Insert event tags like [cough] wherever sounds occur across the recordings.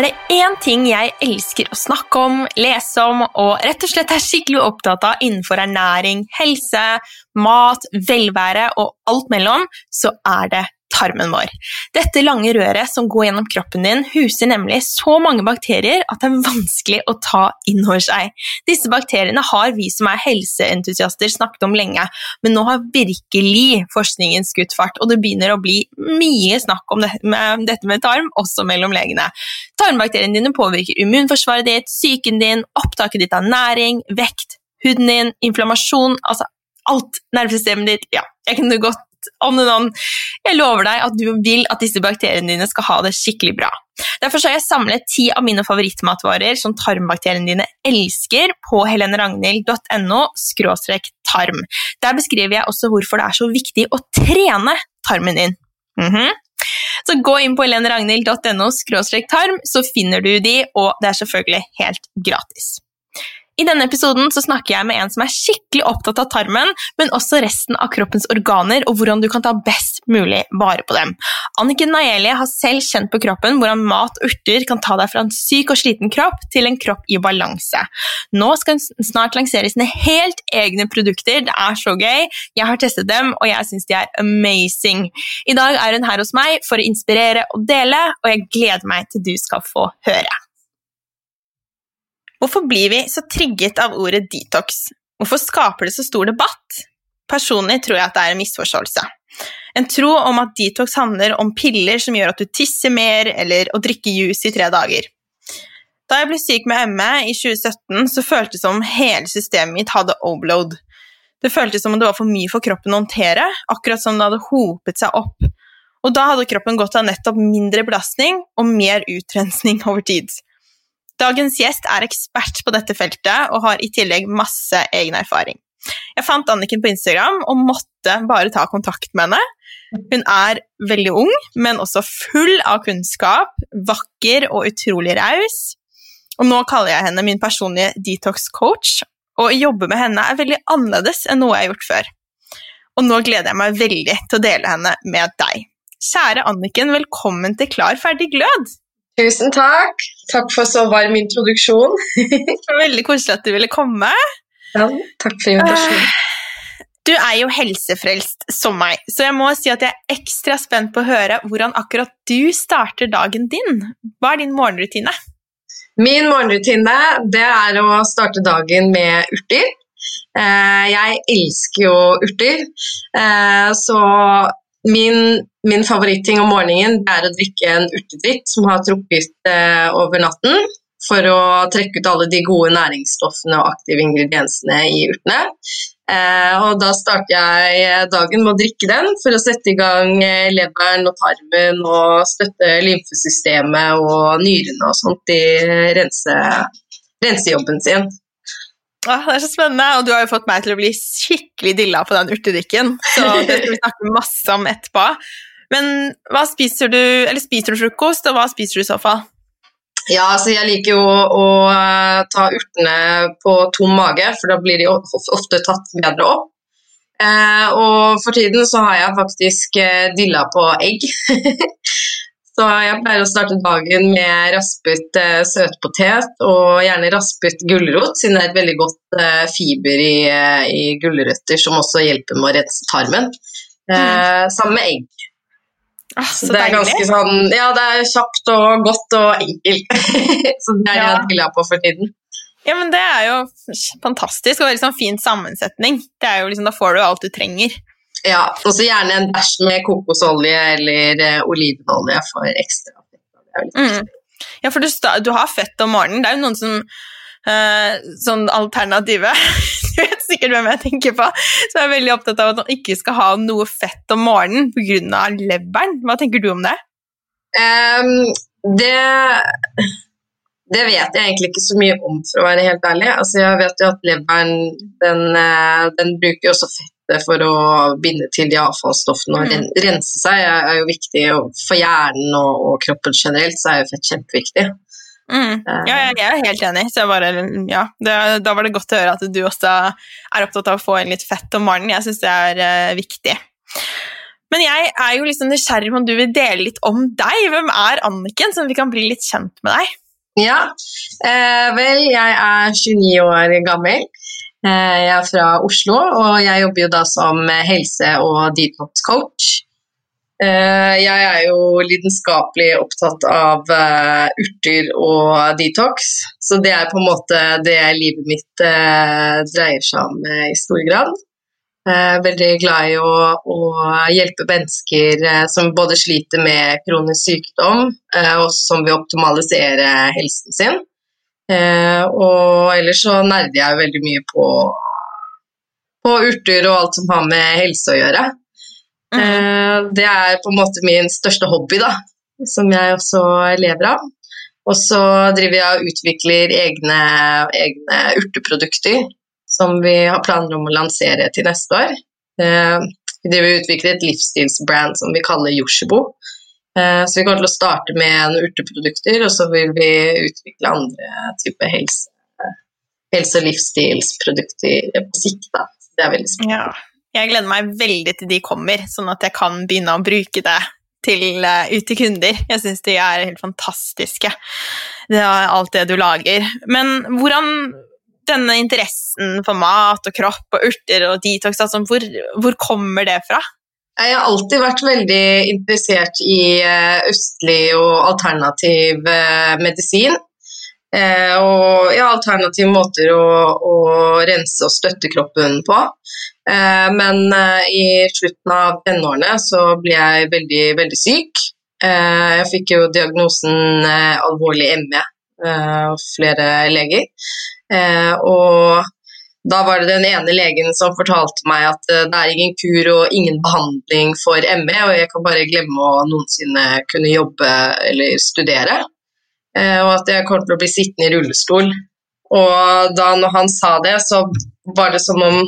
Er det én ting jeg elsker å snakke om, lese om og rett og slett er skikkelig opptatt av innenfor ernæring, helse, mat, velvære og alt mellom, så er det tarmen vår. Dette lange røret som går gjennom kroppen din, huser nemlig så mange bakterier at det er vanskelig å ta inn over seg. Disse bakteriene har vi som er helseentusiaster snakket om lenge, men nå har virkelig forskningen skutt fart, og det begynner å bli mye snakk om dette med, dette med tarm, også mellom legene. Tarmbakteriene dine påvirker immunforsvaret ditt, psyken din, opptaket ditt av næring, vekt, huden din, inflammasjon, altså alt nervesystemet ditt. Ja, jeg kunne on and on. Jeg lover deg at du vil at disse bakteriene dine skal ha det skikkelig bra. Derfor har jeg samlet ti av mine favorittmatvarer som tarmbakteriene dine elsker, på heleneragnhild.no tarm. Der beskriver jeg også hvorfor det er så viktig å trene tarmen din. Mm -hmm. Så gå inn på heleneragnhild.no tarm, så finner du de, og det er selvfølgelig helt gratis. I denne episoden så snakker jeg med en som er skikkelig opptatt av tarmen, men også resten av kroppens organer og hvordan du kan ta best mulig vare på dem. Anniken Naelie har selv kjent på kroppen hvordan mat og urter kan ta deg fra en syk og sliten kropp til en kropp i balanse. Nå skal hun snart lansere sine helt egne produkter. Det er så gøy. Jeg har testet dem, og jeg syns de er amazing. I dag er hun her hos meg for å inspirere og dele, og jeg gleder meg til du skal få høre. Hvorfor blir vi så trigget av ordet detox? Hvorfor skaper det så stor debatt? Personlig tror jeg at det er en misforståelse. En tro om at detox handler om piller som gjør at du tisser mer, eller å drikke juice i tre dager. Da jeg ble syk med ME i 2017, så føltes det som hele systemet mitt hadde overload. Det føltes som om det var for mye for kroppen å håndtere, akkurat som det hadde hopet seg opp. Og da hadde kroppen gått av nettopp mindre belastning og mer utrensning over tid. Dagens gjest er ekspert på dette feltet og har i tillegg masse egen erfaring. Jeg fant Anniken på Instagram og måtte bare ta kontakt med henne. Hun er veldig ung, men også full av kunnskap, vakker og utrolig raus. Og nå kaller jeg henne min personlige detox-coach, og å jobbe med henne er veldig annerledes enn noe jeg har gjort før. Og nå gleder jeg meg veldig til å dele henne med deg. Kjære Anniken, velkommen til Klar, ferdig, glød! Tusen takk. Takk for så varm introduksjon. [laughs] Veldig koselig at du ville komme. Ja, takk for invitasjonen. Eh, du er jo helsefrelst som meg, så jeg må si at jeg er ekstra spent på å høre hvordan akkurat du starter dagen din. Hva er din morgenrutine? Min morgenrutine det er å starte dagen med urter. Eh, jeg elsker jo urter, eh, så Min, min favoritting om morgenen er å drikke en urtedrikk som har trukket eh, over natten, for å trekke ut alle de gode næringsstoffene og aktive ingrediensene i urtene. Eh, og da starter jeg dagen med å drikke den for å sette i gang eh, leveren og tarmen og støtte lymfesystemet og nyrene og sånt i rense, rensejobben sin. Ah, det er så spennende, og du har jo fått meg til å bli skikkelig dilla på den urtedrikken. Så [laughs] det skal vi snakke masse om etterpå. Men hva spiser du, eller spiser du frokost, og hva spiser du i så fall? Ja, altså jeg liker jo å uh, ta urtene på tom mage, for da blir de ofte tatt bedre opp. Eh, og for tiden så har jeg faktisk uh, dilla på egg. [laughs] Så jeg pleier å starte dagen med raspet eh, søtpotet og gjerne raspet gulrot, siden det er et veldig godt eh, fiber i, uh, i, gulrøtter som også hjelper med å rense tarmen. Mm. Sammen med egg. Ah, så, så det er ganske sånn Ja, det er kjapt og godt og enkelt. [laughs] så det er det ja. jeg glad på for tiden. Ja, men Det er jo fantastisk og veldig sånn fin sammensetning. Det er jo liksom, Da får du alt du trenger. Ja, og så gjerne en bæsj med kokosolje eller uh, olivenolje for ekstra fett. Mm. Ja, for du, du, har fett om morgenen. Det er jo noen som uh, Sånn alternative [laughs] Du vet sikkert hvem jeg tenker på. Som er veldig opptatt av at man ikke skal ha noe fett om morgenen pga. leveren. Hva tenker du om det? Um, det det vet jeg egentlig ikke så mye om, for å være helt ærlig. Altså, jeg vet jo at leveren den, eh, den bruker også fett for å binde til de avfallsstoffene og mm. rense seg er jo viktig. for hjernen og, og kroppen generelt så er jo fett kjempeviktig. Mm. Ja, jeg er helt enig. Bare, ja, det, da var det godt å høre at du også er opptatt av å få inn litt fett om morgenen. Jeg syns det er uh, viktig. Men jeg er jo liksom nysgjerrig på om du vil dele litt om deg. Hvem er Anniken, så vi kan bli litt kjent med deg? Ja, eh, vel, jeg er 29 år gammel. Eh, jeg er fra Oslo, og jeg jobber jo da som helse- og detox-coach. Eh, jeg er jo lidenskapelig opptatt av uh, urter og detox, så det er på en måte det livet mitt uh, dreier seg om uh, i stor grad. Veldig glad i å, å hjelpe mennesker som både sliter med kronisk sykdom, og som vil optimalisere helsen sin. og ellers så nerder jeg veldig mye på, på urter og alt som har med helse å gjøre. Mm. Det er på en måte min største hobby, da, som jeg også lever av. Og så driver jeg og utvikler egne, egne, urteprodukter som vi har planer om å lansere til neste år. Eh, vi driver og utvikler et livsstilsbrand som vi kaller Yoshibo. Eh, så vi kommer til å starte med noen urteprodukter, og så vil vi utvikle andre typer helse, helse- og livsstilsprodukter på sikt. Det er veldig spennende. Ja. Jeg gleder meg veldig til de kommer, sånn at jeg kan begynne å bruke det til, uh, ut til kunder. Jeg syns de er helt fantastiske, det er alt det du lager. Men hvordan denne interessen for mat og kropp og urter og detox, altså, hvor, hvor kommer det fra? Jeg har alltid vært veldig interessert i eh, østlig og alternativ eh, medisin. Eh, og ja, alternative måter å, å, rense og støtte kroppen på. Men i slutten av tenårene så ble jeg veldig, veldig syk. Jeg fikk jo diagnosen alvorlig ME og flere leger. Og da var det den ene legen som fortalte meg at det er ingen kur og ingen behandling for ME, og jeg kan bare glemme å noensinne kunne jobbe eller studere. Eh, og at jeg kommer til å bli sittende i rullestol. Og da når han sa det, så var det som om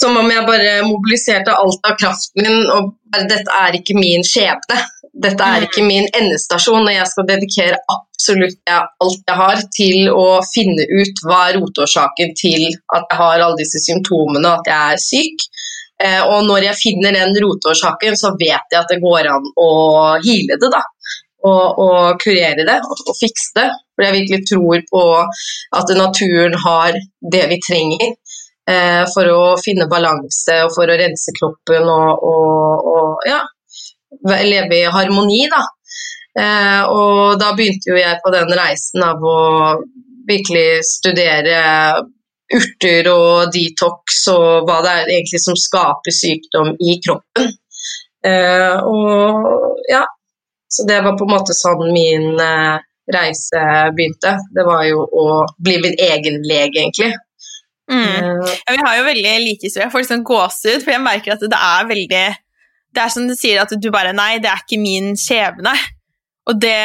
som om jeg bare mobiliserte alt av kraften min og bare Dette er ikke min skjebne. Dette er ikke min endestasjon, og jeg skal dedikere absolutt alt jeg har til å finne ut hva er rotårsaken til at jeg har alle disse symptomene, at jeg er syk. Eh, og når jeg finner den rotårsaken, så vet jeg at det går an å hile det, da og, og kurere det og, og, fikse det. For jeg virkelig tror på at naturen har det vi trenger eh, for å finne balanse og for å rense kroppen og, og ja, leve i harmoni. Da. Eh, og da begynte jo jeg på den reisen av å virkelig studere urter og detox og hva det er egentlig som skaper sykdom i kroppen. Eh, og ja, så det var på en måte sånn min eh, reise begynte. Det var jo å bli min egen lege, egentlig. Mm. Uh, ja, vi har jo veldig like historier. Jeg får liksom gåsehud, for jeg merker at det er veldig Det er som du sier, at du bare Nei, det er ikke min skjebne. Og det,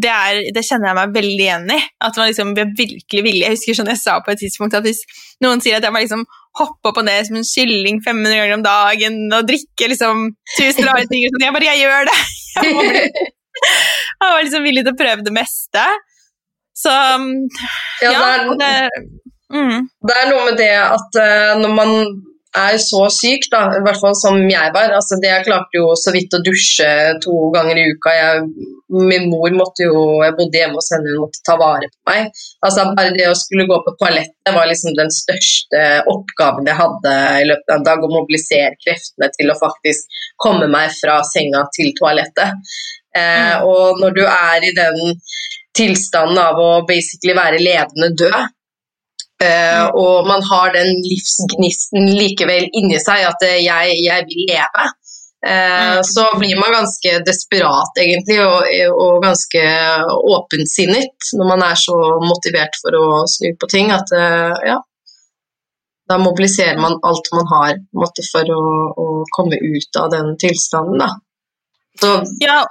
det, er, det, kjenner jeg meg veldig igjen i. At man liksom blir virkelig villig. Jeg husker sånn jeg sa på et tidspunkt at hvis noen sier at jeg må liksom hoppe opp og ned som en kylling 500 ganger om dagen og drikke liksom tusen rare ting, sånn, jeg bare jeg gjør det. [laughs] Jeg var, jeg var liksom villig til å prøve det meste. Så ja, ja det, er, det, mm. det er noe med det at uh, når man er så syk, da, i hvert fall som jeg var. Altså, det Jeg klarte jo så vidt å dusje to ganger i uka. Jeg, min mor måtte jo, jeg bodde hjemme hos henne, hun måtte ta vare på meg. Altså, bare det å skulle gå på toalettet var liksom den største oppgaven jeg hadde i løpet av en dag. Å mobilisere kreftene til å faktisk komme meg fra senga til toalettet. Eh, mm. og når du er i den tilstanden av å basically være levende død, Uh, og man har den livsgnisten likevel inni seg, at uh, jeg, jeg, vil leve. Uh, så blir man ganske desperat, egentlig, og, og, ganske åpensinnet når man er så motivert for å snu på ting at ja, da mobiliserer man alt man har måte, for å, å, komme ut av den tilstanden. Da. Så, ja,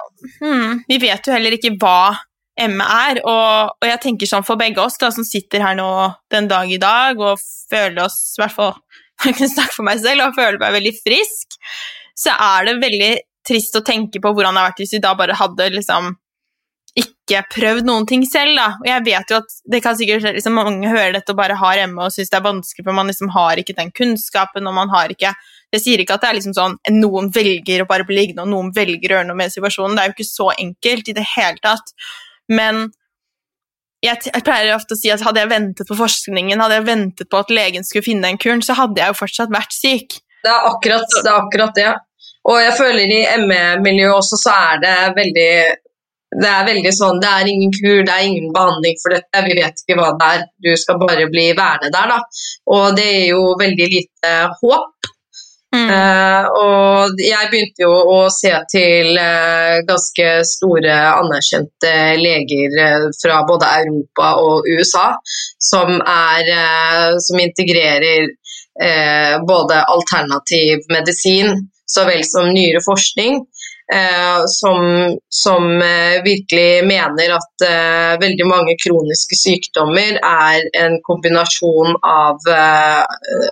hmm, vi vet jo heller ikke hva ME er. Og, og, jeg tenker sånn for begge oss da, som sitter her nå den dag i dag og føler oss, i hvert fall [laughs] jeg kan snakke for meg selv, og føler meg veldig frisk, så er det veldig trist å tenke på hvordan det hadde vært hvis vi da bare hadde liksom ikke prøvd noen ting selv. da. Og jeg vet jo at det kan sikkert liksom, Mange hører dette og bare har ME og syns det er vanskelig, for man liksom har ikke den kunnskapen, og man har ikke Jeg sier ikke at det er liksom sånn noen velger å bare bli liggende, og noen velger å gjøre noe med situasjonen. Det er jo ikke så enkelt i det hele tatt. Men jeg, jeg pleier ofte å si at hadde jeg ventet på forskningen, hadde jeg ventet på at legen skulle finne en kuren, så hadde jeg jo fortsatt vært syk. Det er akkurat det. Er akkurat det. Og jeg føler i ME-miljøet også så er det veldig det er veldig sånn, det er ingen kur, det er ingen behandling for dette, vi vet ikke hva det er. Du skal bare bli værende der, da. Og det er jo veldig lite håp. Uh, og jeg begynte jo å se til uh, ganske store, anerkjente leger uh, fra både Europa og USA som, er, som integrerer både alternativ medisin så vel som nyere forskning. Eh, som, som eh, virkelig mener at eh, veldig mange kroniske sykdommer er en kombinasjon av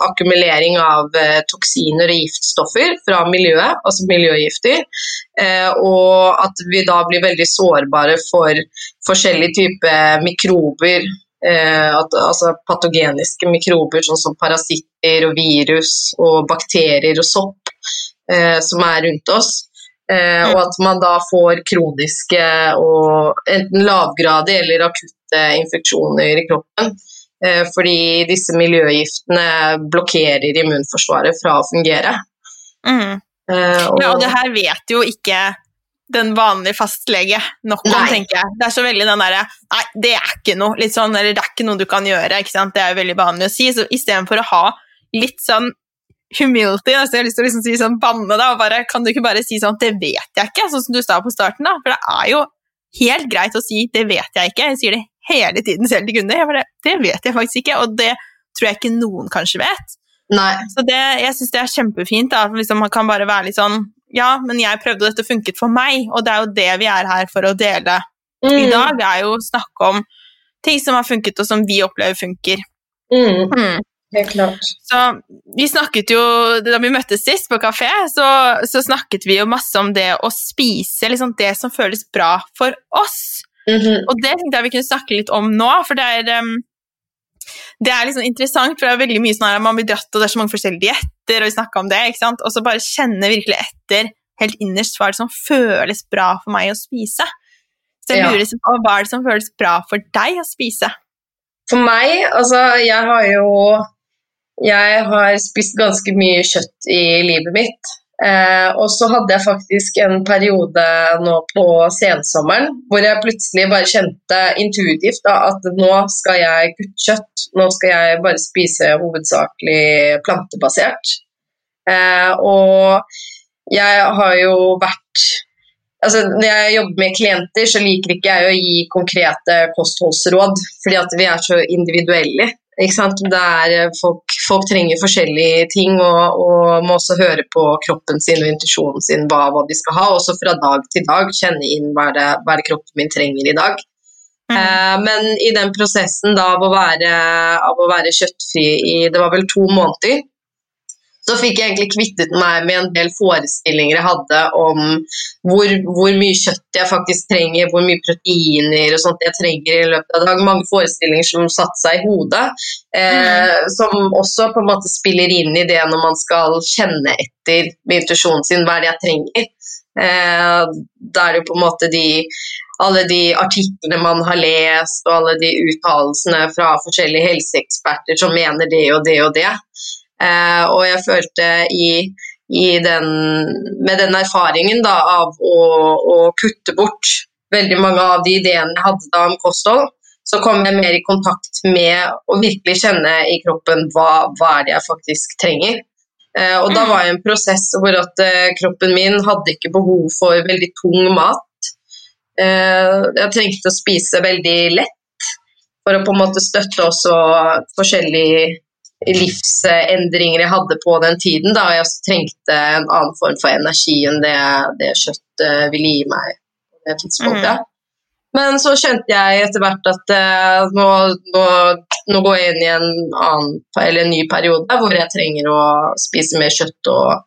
akkumulering av toksiner og giftstoffer fra miljøet, altså miljøgifter, og at vi da blir veldig sårbare for forskjellige typer mikrober at, altså patogeniske mikrober, sånn som parasitter og virus og bakterier og sopp eh, som er rundt oss. Eh, og at man da får kroniske og enten lavgradige eller akutte infeksjoner i kroppen. Eh, fordi disse miljøgiftene blokkerer immunforsvaret fra å fungere. Mm. Eh, og, ja, og det her vet jo ikke den vanlige fastlege nok om, tenker jeg. Det er så veldig den derre Nei, det er ikke noe, litt sånn, eller det er ikke noe du kan gjøre. ikke sant? Det er jo veldig vanlig å si. Så istedenfor å ha litt sånn humility. Altså jeg har lyst til å liksom si sånn banne, da, og bare, kan du ikke bare si sånn 'det vet jeg ikke', sånn som du sa på starten? da, For det er jo helt greit å si 'det vet jeg ikke'. Jeg sier det hele tiden selv til kunder. Jeg bare, det vet jeg faktisk ikke, og det tror jeg ikke noen kanskje vet. Nei. Så det, jeg syns det er kjempefint. da, liksom Man kan bare være litt sånn Ja, men jeg prøvde, og dette funket for meg, og det er jo det vi er her for å dele mm. i dag. Det er jo å snakke om ting som har funket, og som vi opplever funker. Mm. Mm. Helt klart. Så vi snakket jo, Da vi møttes sist på kafé, så, så snakket vi jo masse om det å spise liksom det som føles bra for oss. Mm -hmm. Og det tenkte jeg vi kunne snakke litt om nå, for det er, um, det er liksom interessant. For det er veldig mye sånn at man blir dratt, og det er så mange forskjellige dietter, og vi snakka om det, ikke sant? og så bare kjenne virkelig etter helt innerst hva er det som føles bra for meg å spise. Så jeg lurer liksom på hva er det som føles bra for deg å spise? For meg, altså jeg har jo jeg har spist ganske mye kjøtt i livet mitt. Eh, og så hadde jeg faktisk en periode nå på sensommeren hvor jeg plutselig bare kjente intuitivt da, at nå skal jeg kutte kjøtt. Nå skal jeg bare spise hovedsakelig plantebasert. Eh, og jeg har jo vært altså Når jeg jobber med klienter, så liker ikke jeg å gi konkrete kostholdsråd, fordi at vi er så individuelle. Eh, folk, folk, trenger forskjellige ting og, og, må også høre på kroppen sin og intuisjonen sin hva, hva, de skal ha. Også fra dag til dag kjenne inn hva det, hva det kroppen min trenger i dag. Mm. Eh, men i den prosessen da, av, å være, av å være kjøttfri i det var vel to måneder, så fikk jeg egentlig kvittet meg med en del forestillinger jeg hadde om hvor, hvor, mye kjøtt jeg faktisk trenger, hvor mye proteiner og sånt jeg trenger i løpet av dagen. Mange forestillinger som satte seg i hodet, eh, mm. som også på en måte spiller inn i det når man skal kjenne etter med intuisjonen sin hva er det jeg trenger. Eh, da er det jo på en måte de alle de artiklene man har lest, og alle de uttalelsene fra forskjellige helseeksperter som mener det og det og det. Eh, og jeg følte i, i den, med den erfaringen da, av å, å, kutte bort veldig mange av de ideene jeg hadde da om kosthold, så kom jeg mer i kontakt med å virkelig kjenne i kroppen hva, hva er det jeg faktisk trenger. Eh, og da var jeg en prosess hvor at eh, kroppen min hadde ikke behov for veldig tung mat. Jeg trengte å spise veldig lett for å på en måte støtte også forskjellige livsendringer jeg hadde på den tiden. Da jeg trengte en annen form for energi enn det, det kjøttet ville gi meg på det tidspunktet. Mm. Men så skjønte jeg etter hvert at uh, nå, nå, nå, går jeg inn i en, annen, eller en ny periode hvor jeg trenger å spise mer kjøtt og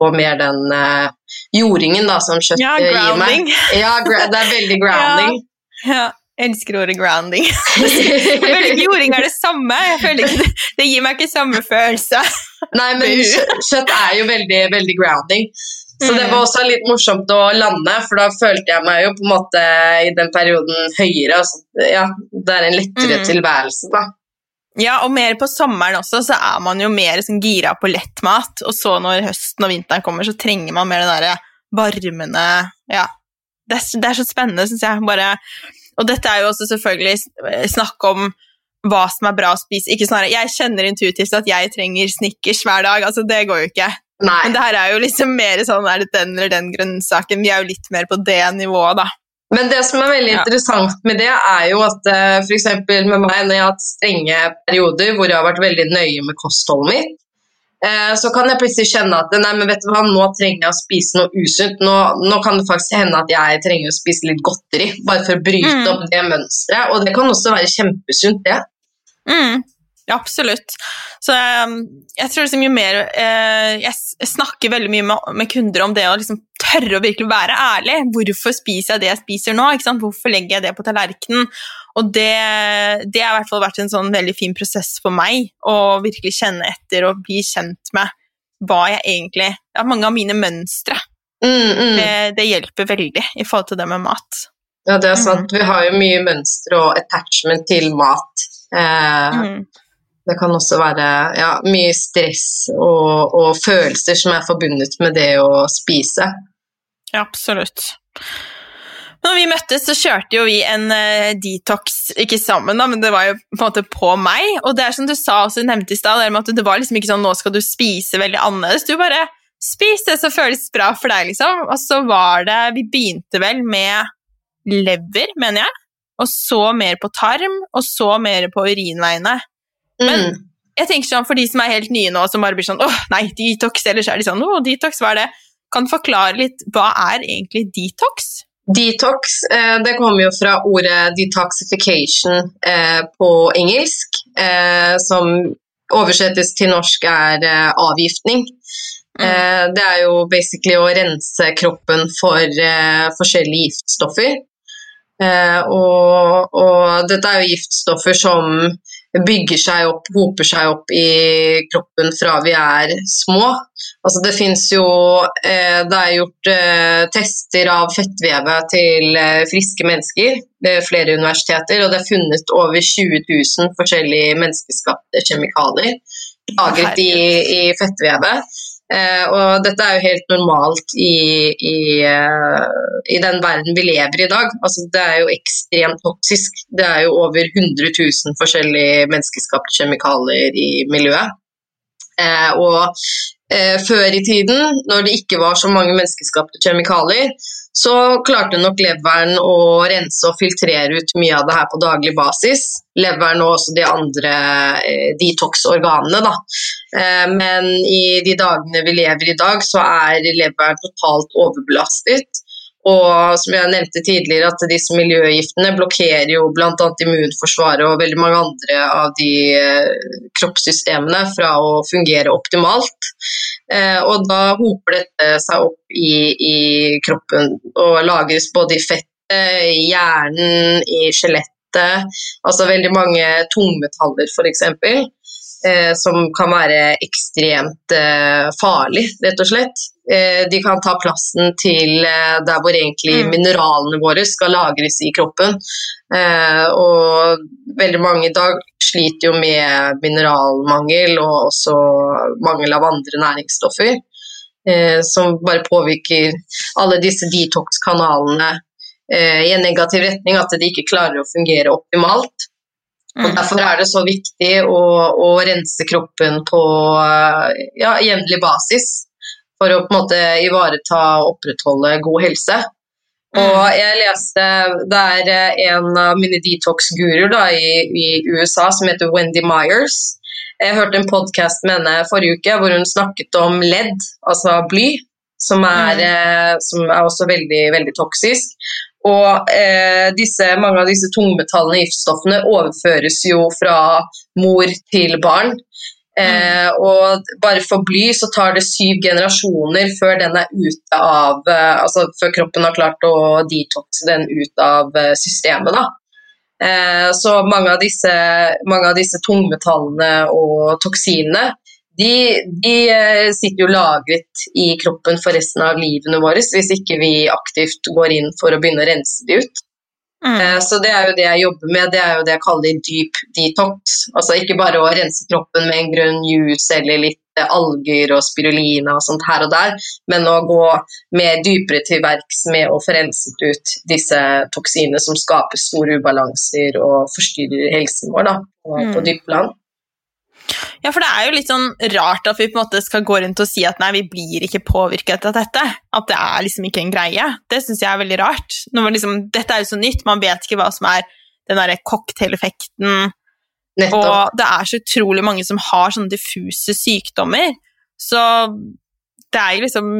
få mer den uh, jordingen da, som kjøttet ja, gir meg. Ja, det er veldig [laughs] grounding. ja. ja. Jeg elsker ordet grounding. [laughs] Jeg føler ikke jording er det samme. Ikke det, det gir meg ikke samme følelse. Nei, men kjøtt er jo veldig, veldig grounding. Så det Mm. var også litt morsomt å lande, for da følte jeg meg jo på en måte i den perioden høyere. Altså, ja, det er en lettere Mm. tilværelse, da. Ja, og mer på sommeren også, så er man jo mer sånn gira på lettmat. Og så når høsten og vinteren kommer, så trenger man mer den derre varmende Ja. Det er, det er så spennende, syns jeg. Bare Og dette er jo også selvfølgelig snakk om hva som er bra å spise. Ikke sånn her, Jeg kjenner intuitivt at jeg trenger Snickers hver dag. Altså, det går jo ikke. Nei. Men det her er jo liksom mer sånn er det den eller den grønnsaken. Vi er jo litt mer på det nivået, da. Men det som er veldig Ja. interessant med det, er jo at uh, f.eks. med meg, når jeg har hatt strenge perioder hvor jeg har vært veldig nøye med kostholdet mitt, eh, så kan jeg plutselig kjenne at nei, men vet du hva, nå trenger jeg å spise noe usunt. Nå, nå kan det faktisk hende at jeg trenger å spise litt godteri, bare for å bryte Mm. opp det mønsteret. Og det kan også være kjempesunt, det. Mm, ja, absolutt. Så um, jeg tror liksom jo mer eh, Jeg snakker veldig mye med, med kunder om det å liksom tørre å virkelig være ærlig. Hvorfor spiser jeg det jeg spiser nå? Hvorfor legger jeg det på tallerkenen? Og det, det har i hvert fall vært en sånn veldig fin prosess for meg, å virkelig kjenne etter og bli kjent med hva jeg egentlig Ja, mange av mine mønstre. Mm, mm. Det, det hjelper veldig i forhold til det med mat. Ja, det er sant. Vi har jo mye mønster og attachment til mat. Eh, Mm. Det kan også være ja, mye stress og, og følelser som er forbundet med det å spise. Ja, absolutt. Når vi møttes, så kjørte jo vi en uh, detox, ikke sammen, da, men det var jo på en måte på meg. Og det er som du sa også nevnte i stad, det var liksom ikke sånn nå skal du spise veldig annerledes. Du bare spis det som føles bra for deg, liksom. Og så var det Vi begynte vel med lever, mener jeg. Og så mer på tarm, og så mer på urinveiene. Men- Mm. Jeg tenker sånn, For de som er helt nye nå, som bare blir sånn åh, nei, detox, eller så er de sånn åh, detox, hva er det? Kan forklare litt, hva er egentlig detox? Detox eh, det kommer jo fra ordet detoxification eh, på engelsk, eh, som oversettes til norsk er avgiftning. Mm. Det er jo basically å rense kroppen for forskjellige giftstoffer. Og, og dette er jo giftstoffer som bygger seg opp, hoper seg opp i kroppen fra vi er små. Altså det fins jo eh, Det er gjort eh, tester av fettvevet til eh, friske mennesker ved flere universiteter, og det er funnet over 20 000 forskjellige menneskeskapte kjemikalier lagret i, i fettvevet. Eh, og dette er jo helt normalt i, i, eh, i den verden vi lever i i dag. Altså, det er jo ekstremt toksisk. Det er jo over 100 000 forskjellige menneskeskapte kjemikalier i miljøet. Eh, og før i tiden, når det ikke var så mange menneskeskapte kjemikalier, så klarte nok leveren å rense og filtrere ut mye av det her på daglig basis. Leveren og også de andre eh, detox-organene, da. Eh, men i de dagene vi lever i dag, så er leveren totalt overbelastet. Og som jeg nevnte tidligere, at disse miljøgiftene blokkerer jo bl.a. immunforsvaret og veldig mange andre av de eh, kroppssystemene fra å fungere optimalt. Eh, og da hoper dette seg opp i, i kroppen og lagres både i fettet, i hjernen, i skjelettet. Altså veldig mange tungmetaller, f.eks. Eh, som kan være ekstremt eh, farlig, rett og slett. Eh, de kan ta plassen til eh, der hvor egentlig Mm. mineralene våre skal lagres i kroppen. Eh, og veldig mange i dag sliter jo med mineralmangel og også mangel av andre næringsstoffer. Eh, som bare påvirker alle disse detox-kanalene eh, i en negativ retning, at de ikke klarer å fungere optimalt. Og Mm. Derfor er det så viktig å, å rense kroppen på eh, ja, jevnlig basis for å på en måte ivareta og opprettholde god helse. Og Mm. jeg leste Det er eh, en av mine detox-guruer i, i USA som heter Wendy Myers. Jeg hørte en podkast med henne forrige uke hvor hun snakket om ledd, altså bly, som er, Mm. eh, som er også veldig, veldig toksisk. Og eh, disse, mange av disse tungmetallene i giftstoffene overføres jo fra mor til barn. Eh, og bare for bly så tar det syv generasjoner før den er ute av eh, Altså før kroppen har klart å detoxe den ut av eh, systemet, da. Eh, så mange av, disse, mange av disse tungmetallene og toksinene de, de, eh, sitter jo lagret i kroppen for resten av livene våre hvis ikke vi aktivt går inn for å begynne å rense de ut. Mm. Eh, så det er jo det jeg jobber med, det er jo det jeg kaller dyp detox. Altså ikke bare å rense kroppen med en grønn juice eller litt eh, alger og spirulina og sånt her og der, men å gå mer dypere til verks med å få renset ut disse toksinene som skaper store ubalanser og forstyrrer helsen vår da, på, mm. dypt plan. Ja, for det er jo litt sånn rart at vi på en måte skal gå rundt og si at nei, vi blir ikke påvirket av dette. At det er liksom ikke en greie. Det syns jeg er veldig rart. Liksom, dette er jo så nytt, man vet ikke hva som er den derre cocktaileffekten. Og det er så utrolig mange som har sånne diffuse sykdommer. Så det er jo liksom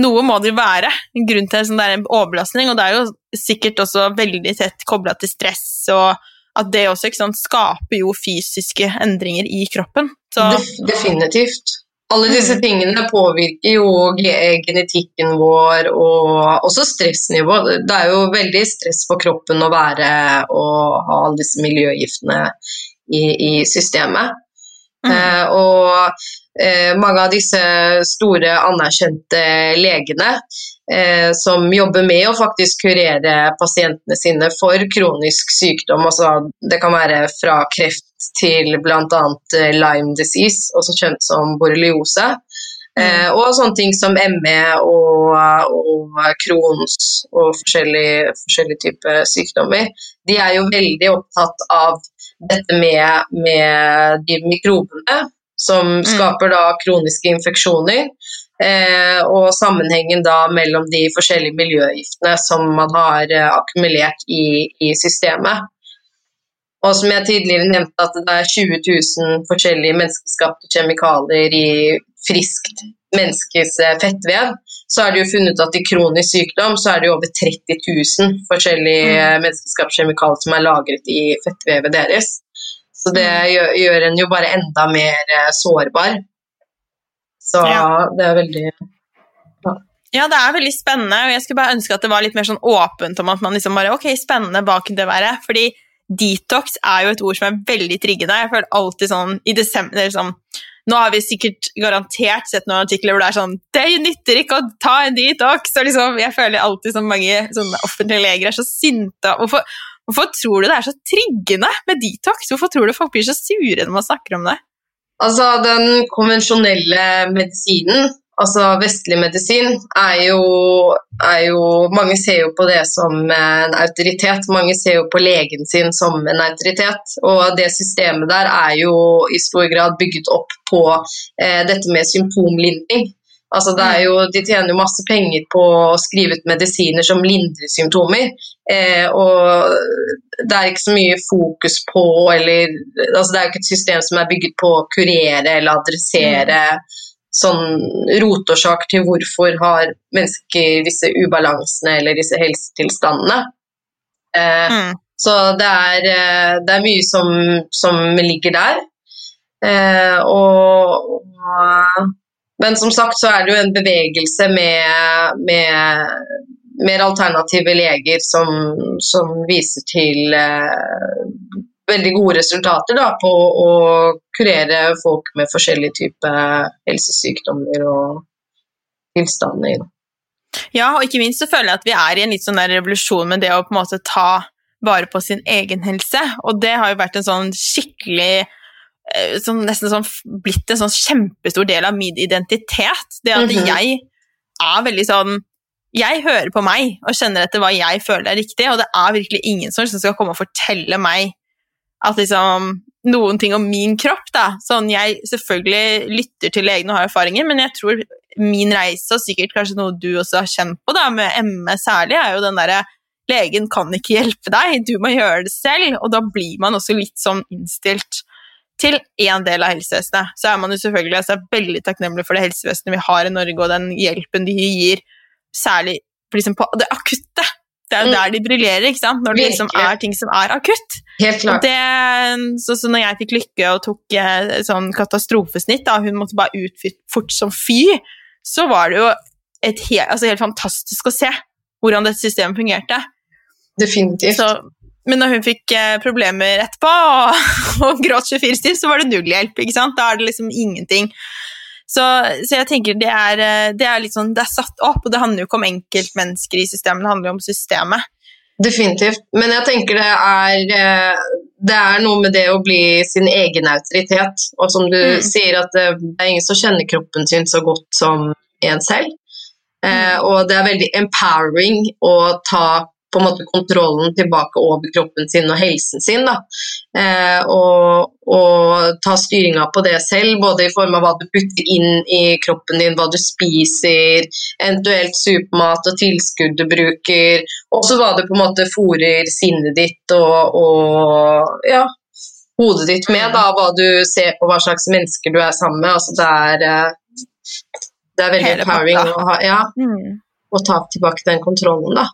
Noe må det jo være. Grunn til at det er en overbelastning, og det er jo sikkert også veldig tett kobla til stress og at det også sant, skaper jo fysiske endringer i kroppen. Så. Definitivt. Alle disse mm. tingene påvirker jo genetikken vår og også stressnivået. Det er jo veldig stress for kroppen å være og ha alle disse miljøgiftene i, i systemet. Mm. Eh, og eh, mange av disse store, anerkjente legene eh, som jobber med å faktisk kurere pasientene sine for kronisk sykdom. Altså, det kan være fra kreft til bl.a. Eh, Lyme disease, også kjent som borreliose. Mm. Eh, og sånne ting som ME og, og Crohns og forskjellige, forskjellige typer sykdommer. De er jo veldig opptatt av dette med, med de mikrobene som mm. skaper da kroniske infeksjoner. Eh, og sammenhengen da mellom de forskjellige miljøgiftene som man har eh, akkumulert i, i, systemet. Og som jeg tidligere nevnte, at det er 20 000 forskjellige menneskeskapte kjemikalier i friskt menneskes eh, fettvev. Så er det jo funnet at i kronisk sykdom så er det jo over 30 000 forskjellige mm. Menneskeskapte kjemikalier som er lagret i fettvevet deres. Så det mm. gjør, en jo bare enda mer sårbar. Så ja. det er veldig ja. ja. det er veldig spennende, og jeg skulle bare ønske at det var litt mer sånn åpent om at man liksom bare Ok, spennende, hva kunne det være? Fordi detox er jo et ord som er veldig triggende. Jeg føler alltid sånn i desember liksom, Nå har vi sikkert garantert sett noen artikler hvor det er sånn 'Det nytter ikke å ta en detox!' Og liksom, jeg føler alltid sånn mange sånne offentlige leger er så sinte. Hvorfor, hvorfor tror du det er så triggende med detox? Hvorfor tror du folk blir så sure når man snakker om det? Altså, den konvensjonelle medisinen, altså vestlig medisin, er jo, er jo, Mange ser jo på det som en autoritet. Mange ser jo på legen sin som en autoritet. Og det systemet der er jo i stor grad bygget opp på eh, dette med symptomlindring. Altså jo, de tjener jo masse penger på å skrive ut medisiner som lindrer symptomer. Eh, og det er ikke så mye fokus på eller altså Det er jo ikke et system som er bygget på å kurere eller adressere mm. sånn rotårsak til hvorfor har mennesker disse ubalansene eller disse helsetilstandene. Eh, mm. Så det er, eh, det er, mye som, som ligger der. Eh, og, og men som sagt så er det jo en bevegelse med, med mer alternative leger som, som viser til eh, veldig gode resultater da, på å kurere folk med forskjellige typer helsesykdommer og tilstander. Ja, og ikke minst så føler jeg at vi er i en litt sånn der revolusjon med det å på en måte ta vare på sin egen helse, og det har jo vært en sånn skikkelig Som nesten sånn, blitt en sånn kjempestor del av min identitet. Det at mm -hmm. jeg er veldig sånn Jeg hører på meg og kjenner etter hva jeg føler er riktig, og det er virkelig ingen som skal komme og fortelle meg at liksom noen ting om min kropp. da. Sånn, Jeg selvfølgelig lytter til legene og har erfaringer, men jeg tror min reise, og sikkert kanskje noe du også har kjent på, da, med ME særlig, er jo den derre Legen kan ikke hjelpe deg, du må gjøre det selv. Og da blir man også litt sånn innstilt til én del av helsevesenet. Så er man jo selvfølgelig altså, veldig takknemlig for det helsevesenet vi har i Norge, og den hjelpen de gir, særlig liksom, på det akutte. Det er jo mm. der de briljerer, ikke sant? når det liksom er ting som er akutt. Helt klart. Det, så, så når jeg fikk Lykke og tok eh, sånn katastrofesnitt, da, hun måtte bare ut fort som fy, så var det jo helt, altså helt fantastisk å se hvordan dette systemet fungerte. Definitivt. Så Men når hun fikk eh, problemer etterpå og, [laughs] og gråt 24 stiv, så var det null hjelp. ikke sant? Da er det liksom ingenting. Så, så jeg tenker det er, eh, det er litt sånn, det er satt opp, og det handler jo ikke om enkeltmennesker i systemet, det handler jo om systemet. Definitivt. Men jeg tenker det er, eh, det er noe med det å bli sin egen autoritet. Og som du mm. sier, at det er ingen som kjenner kroppen sin så godt som en selv. Eh, mm. og det er veldig empowering å ta på en måte kontrollen tilbake over kroppen sin og helsen sin. Da. Eh, og, og, ta styringa på det selv, både i form av hva du putter inn i kroppen din, hva du spiser, eventuelt supermat og tilskudd du bruker, også hva du på en måte fòrer sinnet ditt og, og ja, hodet ditt med, da, hva du ser på, hva slags mennesker du er sammen med. Altså, det, er, eh, det er veldig empowering å, ha, ja, mm. å ta tilbake den kontrollen, da.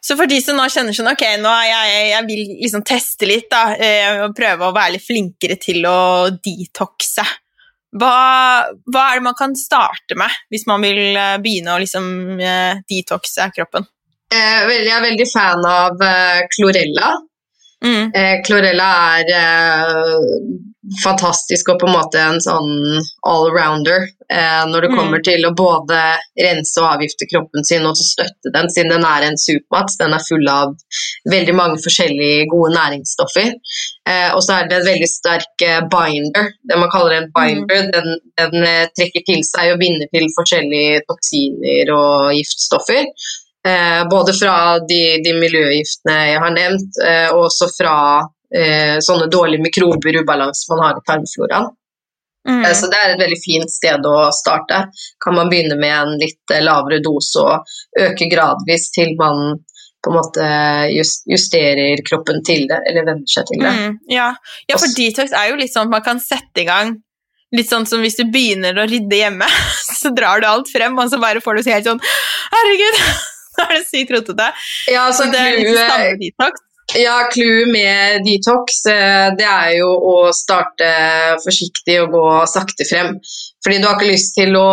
Så for de som nå kjenner sånn Ok, nå jeg, jeg vil liksom teste litt, da, eh, og prøve å være litt flinkere til å detoxe. Hva, hva, er det man kan starte med hvis man vil eh, begynne å liksom eh, detoxe kroppen? Jeg er veldig fan av klorella. Mm. Klorella er fantastisk og på en måte en sånn allrounder eh, når det mm. kommer mm. til å både rense og avgifte kroppen sin og støtte den, siden den er en supermat. Den er full av veldig mange forskjellige gode næringsstoffer. Eh, og så er det en veldig sterk eh, binder. Det man kaller en binder, mm. den, den eh, trekker til seg og binder til forskjellige toksiner og giftstoffer. Eh, både fra de, de, miljøgiftene jeg har nevnt, eh, og også fra eh, sånne dårlige mikrober, ubalanse man har i tarmfloraen. Mm. Eh, så det er et veldig fint sted å starte. Kan man begynne med en litt eh, lavere dose og øke gradvis til man på en måte justerer kroppen til det, eller venner seg til det. Mm, ja. ja. for detox er jo litt sånn at man kan sette i gang Litt sånn som hvis du begynner å rydde hjemme, [laughs] så drar du alt frem, og så bare får du helt sånn Herregud, [laughs] da er det sykt rotete. Ja, så, så det er litt samme detox. Ja, clouet med detox eh, det er jo å starte forsiktig og gå sakte frem. Fordi du har ikke lyst til å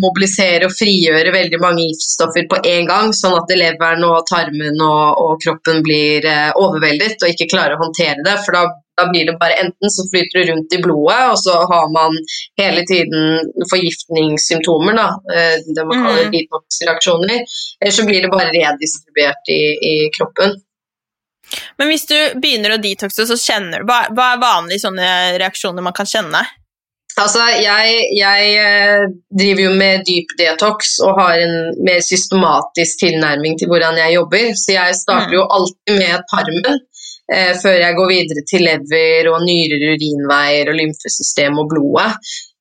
mobilisere og frigjøre veldig mange giftstoffer på en gang, sånn at leveren og tarmen og, og kroppen blir eh, overveldet og ikke klarer å håndtere det. For da, da, blir det bare enten så flyter det rundt i blodet, og så har man hele tiden forgiftningssymptomer, da, eh, det man kaller mm. detox-reaksjoner, eller så blir det bare redistribuert i, i kroppen. Men hvis du begynner å detoxe, så kjenner du Hva, hva er vanlige sånne reaksjoner man kan kjenne? Altså, jeg, jeg, eh, driver jo med dyp detox og har en mer systematisk tilnærming til hvordan jeg jobber. Så jeg starter jo mm. alltid med tarmen eh, før jeg går videre til lever og nyrer, urinveier og lymfesystem og blodet.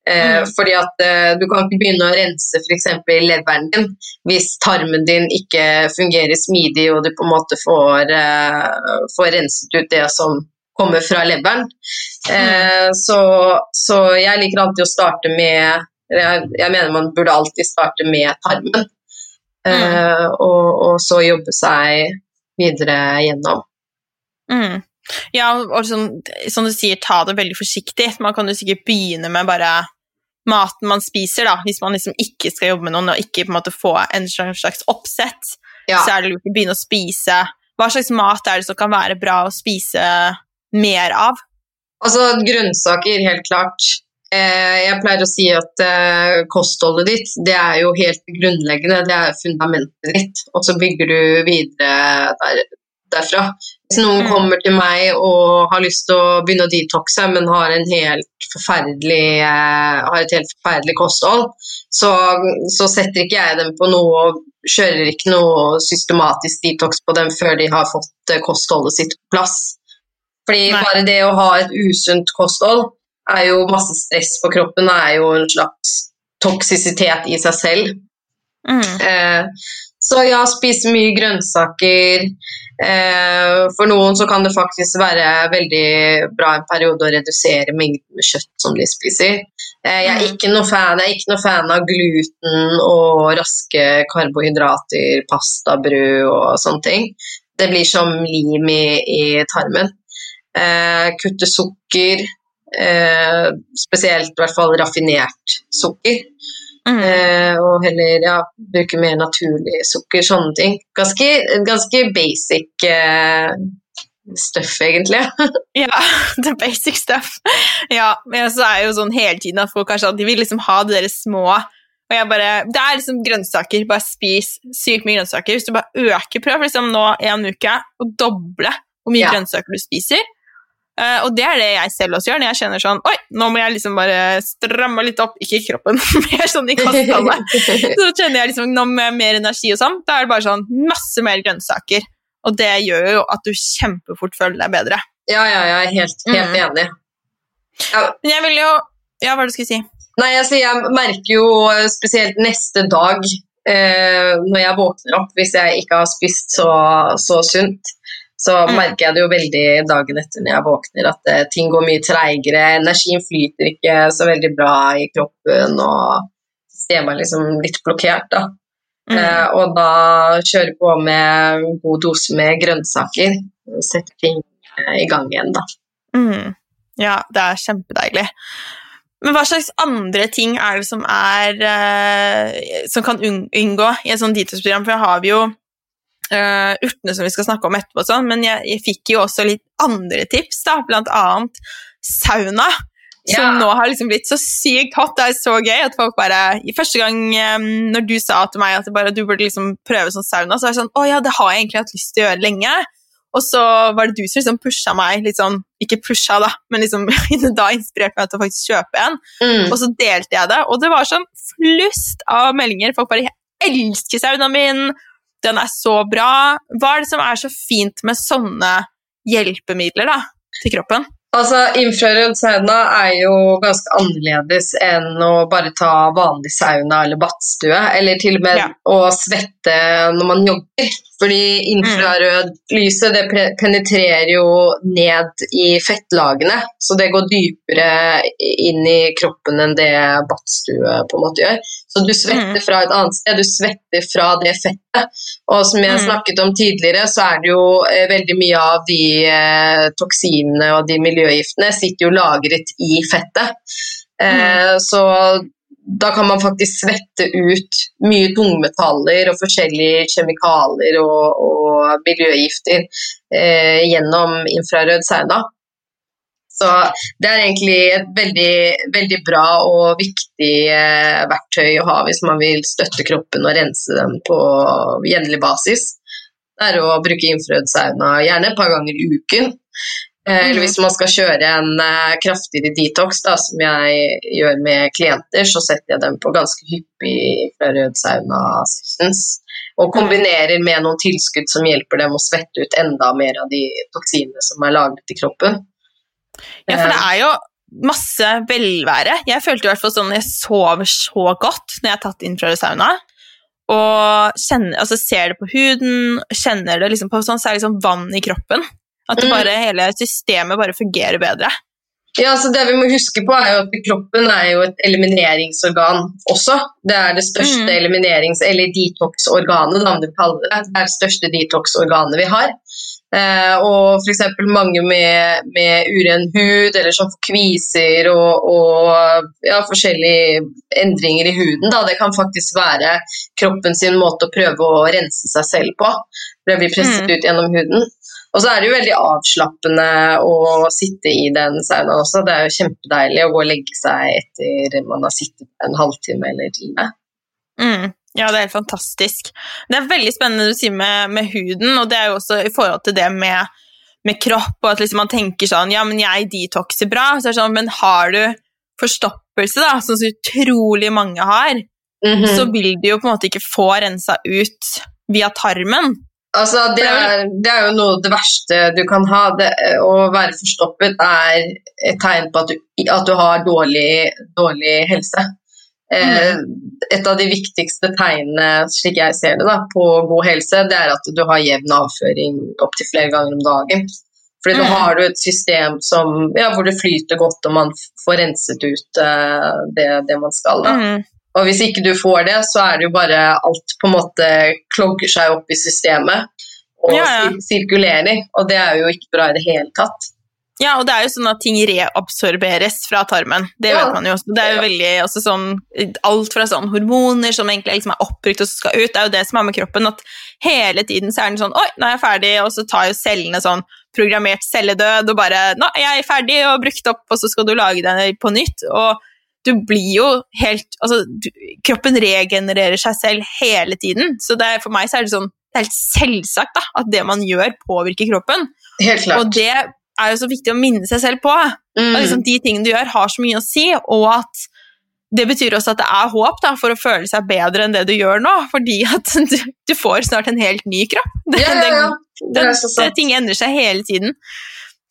Eh, mm. fordi at eh, Du kan ikke begynne å rense f.eks. leveren din hvis tarmen din ikke fungerer smidig og du på en måte får, eh, får renset ut det som kommer fra leveren. Mm. så, så, jeg liker alltid å starte med jeg, jeg, mener man burde alltid starte med tarmen. Mm. og, og, så jobbe seg videre gjennom. Mm. Ja, og som, som, du sier, ta det veldig forsiktig. Man kan jo sikkert begynne med bare maten man spiser, da, hvis man liksom ikke skal jobbe med noen og ikke på en måte få en slags oppsett, ja. så er det lurt å begynne å spise. Hva slags mat er det som kan være bra å spise mer av? Altså, grønnsaker, helt klart. Eh, jeg pleier å si at eh, kostholdet ditt det er jo helt grunnleggende, det er fundamentet ditt. Og så bygger du videre der, derfra. Hvis noen mm. kommer til meg og har lyst til å begynne å detoxe, men har, helt eh, har et helt forferdelig kosthold, så, så, setter ikke jeg dem på noe og kjører ikke noe systematisk detox på dem før de har fått eh, kostholdet sitt på plass. Fordi Nei. bare det å ha et usunt kosthold er jo masse stress på kroppen, er jo en slags toksisitet i seg selv. Mm. Eh, så ja, spise mye grønnsaker. Eh, for noen så kan det faktisk være veldig bra en periode å redusere mengden med kjøtt som de spiser. Eh, jeg, er mm. ikke noe fan, ikke noe fan av gluten og raske karbohydrater, pasta, brød og sånne ting. Det blir som lim i, i tarmen. Eh, kutte sukker, eh, spesielt i hvert fall raffinert sukker. Mm. Eh, og heller ja, bruke mer naturlig sukker, sånne ting. Ganske, ganske basic eh, stuff, egentlig. [laughs] ja, [laughs] the basic stuff. Ja, men så er jo sånn hele tiden at folk kanskje de vil liksom ha de der små og jeg bare, Det er liksom grønnsaker. Bare spis sykt mye grønnsaker. Hvis du bare øker, prøv liksom nå en uke å doble hvor mye ja. grønnsaker du spiser. Uh, og det er det jeg selv også gjør når jeg kjenner sånn Oi, nå må jeg liksom bare stramme litt opp. Ikke i kroppen, [laughs] mer sånn i kostholdet. [laughs] så kjenner jeg liksom nå med mer energi og sånn. Da er det bare sånn masse mer grønnsaker. Og det gjør jo at du kjempefort føler deg bedre. Ja, ja, jeg er helt, helt mm. enig. Ja. Men jeg vil jo Ja, hva er det du skulle si? Nei, altså, jeg merker jo spesielt neste dag eh, når jeg våkner opp, hvis jeg ikke har spist så, så sunt, så merker jeg det jo veldig dagen etter når jeg våkner, at eh, ting går mye treigere. Energien flyter ikke så veldig bra i kroppen, og ser er liksom litt blokkert. da. Mm. Eh, og da kjøre på med god dose med grønnsaker. Sette ting eh, i gang igjen, da. Mm. Ja, det er kjempedeilig. Men hva slags andre ting er det som, er, eh, som kan unngå i et sånt detox-program? For jeg har vi jo uh, urtene som vi skal snakke om etterpå, sånn, men jeg, jeg, fikk jo også litt andre tips, da, blant annet sauna. Ja. Som nå har liksom blitt så sykt hot. Det er så gøy at folk bare Første gang um, når du sa til meg at bare, du burde liksom prøve sånn sauna, så var jeg sånn Å ja, det har jeg egentlig hatt lyst til å gjøre lenge. Og så var det du som liksom pusha meg litt sånn Ikke pusha, da, men liksom [laughs] da inspirerte meg til å faktisk kjøpe en. Mm. Og så delte jeg det, og det var sånn flust av meldinger. Folk bare 'Jeg elsker saunaen min! Den er så bra!' Hva er det som er så fint med sånne hjelpemidler da, til kroppen? Altså, Infrarød sauna er jo ganske annerledes enn å bare ta vanlig sauna eller badstue, eller til og med ja. å svette når man jogger. Fordi infrarødlyset det penetrerer jo ned i fettlagene, så det går dypere inn i kroppen enn det badstue på en måte gjør. Så du svetter mm. fra et annet sted, du svetter fra det fettet. Og som jeg mm. snakket om tidligere, så er det jo eh, veldig mye av de eh, toksinene og de miljøgiftene sitter jo lagret i fettet. Eh, mm. Så da kan man faktisk svette ut mye tungmetaller og forskjellige kjemikalier og, og miljøgifter eh, gjennom infrarød sauna. Så det er egentlig et veldig, veldig bra og viktig eh, verktøy å ha hvis man vil støtte kroppen og rense den på jevnlig basis. Det er å bruke infrarød sauna gjerne et par ganger i uken. Eh, eller hvis man skal kjøre en eh, kraftigere detox, da, som jeg gjør med klienter, så setter jeg dem på ganske hyppig infrarød sauna sessions. Og kombinerer med noen tilskudd som hjelper dem å svette ut enda mer av de toksinene som er lagret i kroppen. Ja, for det er jo masse velvære. Jeg følte i hvert fall sånn jeg sover så godt når jeg har tatt infrarød sauna. Og kjenner, altså ser det på huden, kjenner det liksom på sånn, så er det liksom vann i kroppen. At det mm. hele systemet bare fungerer bedre. Ja, så Det vi må huske på er jo at Kroppen er jo et elimineringsorgan også. Det er det største mm. eliminerings- eller detox-organet, det. Det er det største detox-organet vi har. Eh, og f.eks. mange med, med uren hud eller som får kviser og, og ja, forskjellige endringer i huden. Da. Det kan faktisk være kroppen sin måte å prøve å rense seg selv på. Det blir presset mm. ut gjennom huden. Og så er det jo veldig avslappende å sitte i den saunaen også. Det er jo kjempedeilig å gå og legge seg etter man har sittet en halvtime eller time. Mm. Ja, det er helt fantastisk. Det er veldig spennende det du sier med, med, huden, og det er jo også i forhold til det med, med kropp, og at liksom man tenker sånn Ja, men jeg detoxer bra, så sånn, men har du forstoppelse, da, som som utrolig mange har, mm -hmm. så vil du jo på en måte ikke få rensa ut via tarmen. Altså, det er, det er, jo noe av det verste du kan ha. Det, å være forstoppet er et tegn på at du, at du har dårlig, dårlig helse. Eh, et av de viktigste tegnene slik jeg ser det da, på god helse, det er at du har jevn avføring opptil flere ganger om dagen. Fordi da mm. har du et system som, ja, hvor det flyter godt og man får renset ut uh, det, det, man skal. Da. Mm. Og hvis ikke du får det, så er det jo bare alt på en måte klogger seg opp i systemet og ja, ja. sirkulerer, og det er jo ikke bra i det hele tatt. Ja, og det er jo sånn at ting reabsorberes fra tarmen. Det ja. vet man jo. også. Det er jo veldig også sånn Alt fra sånn hormoner som egentlig liksom er oppbrukt og som skal ut, det er jo det som er med kroppen. At hele tiden så er den sånn Oi, nå er jeg ferdig, og så tar jo cellene sånn programmert celledød og bare 'Nå er jeg ferdig og brukt opp', og så skal du lage den på nytt. Og du blir jo helt Altså, du, kroppen regenererer seg selv hele tiden. Så det, for meg så er det sånn det er helt selvsagt da, at det man gjør, påvirker kroppen. Helt klart. Og det er jo så viktig å minne seg selv på. Mm. Liksom, de tingene du gjør, har så mye å si, og at det betyr også at det er håp da, for å føle seg bedre enn det du gjør nå, fordi at [laughs] du, du får snart en helt ny kropp. Det, [laughs] Ja, ja, ja. Det er så sant. ting endrer seg hele tiden.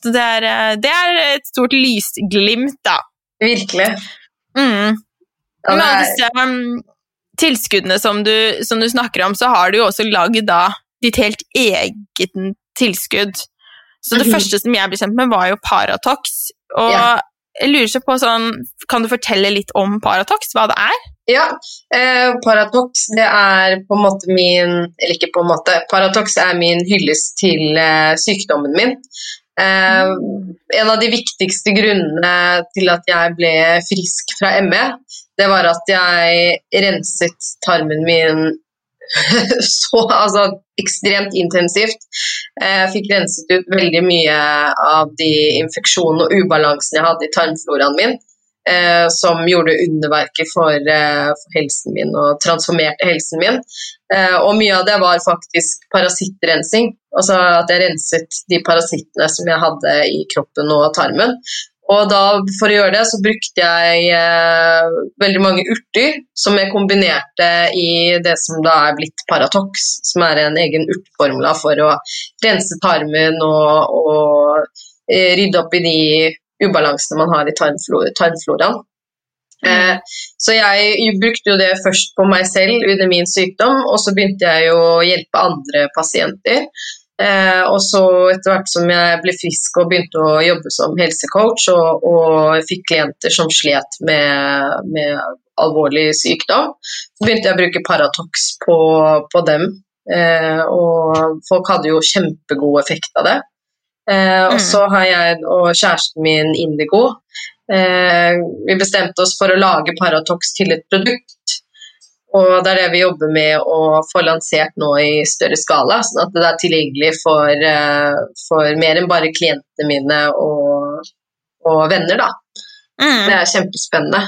Så det er, eh, det er et stort lysglimt, da. Virkelig. Mm. Ja, Med det alle disse um, tilskuddene som du, som du snakker om, så har du jo også lagd ditt helt eget tilskudd. Så det Mhm. første som jeg ble kjent med, var jo Paratox. Og jeg lurer seg på sånn Kan du fortelle litt om Paratox, hva det er? ja, eh, Paratox det er på en måte min Eller ikke på en måte. Paratox er min hyllest til eh, sykdommen min. Eh, en av de viktigste grunnene til at jeg ble frisk fra ME, det var at jeg renset tarmen min [laughs] så altså, ekstremt intensivt. Jeg fikk renset ut veldig mye av de infeksjonene og ubalansene jeg hadde i tarmfloraen min, eh, som gjorde underverker for, eh, for helsen min og transformerte helsen min. Eh, og mye av det var faktisk parasittrensing, altså at jeg renset de parasittene som jeg hadde i kroppen og tarmen. Og da, for å gjøre det, så brukte jeg eh, veldig mange urter som jeg kombinerte i det som da er blitt Paratox, som er en egen urteformula for å rense tarmen og, og eh, rydde opp i de ubalansene man har i tarmflor tarmfloraen. Eh, så jeg brukte jo det først på meg selv under min sykdom, og så begynte jeg å hjelpe andre pasienter. Eh, og så etter hvert som jeg ble frisk og begynte å jobbe som helsecoach og, og fikk klienter som slet med, med alvorlig sykdom, så begynte jeg å bruke Paratox på, på dem. Eh, og folk hadde jo kjempegod effekt av det. Eh, og Mm. så har jeg og kjæresten min Indigo eh, Vi bestemte oss for å lage Paratox til et produkt. Og det er det vi jobber med å få lansert nå i større skala, sånn at det er tilgjengelig for, eh, for mer enn bare klientene mine og, og venner. Da. Mm. Det er kjempespennende.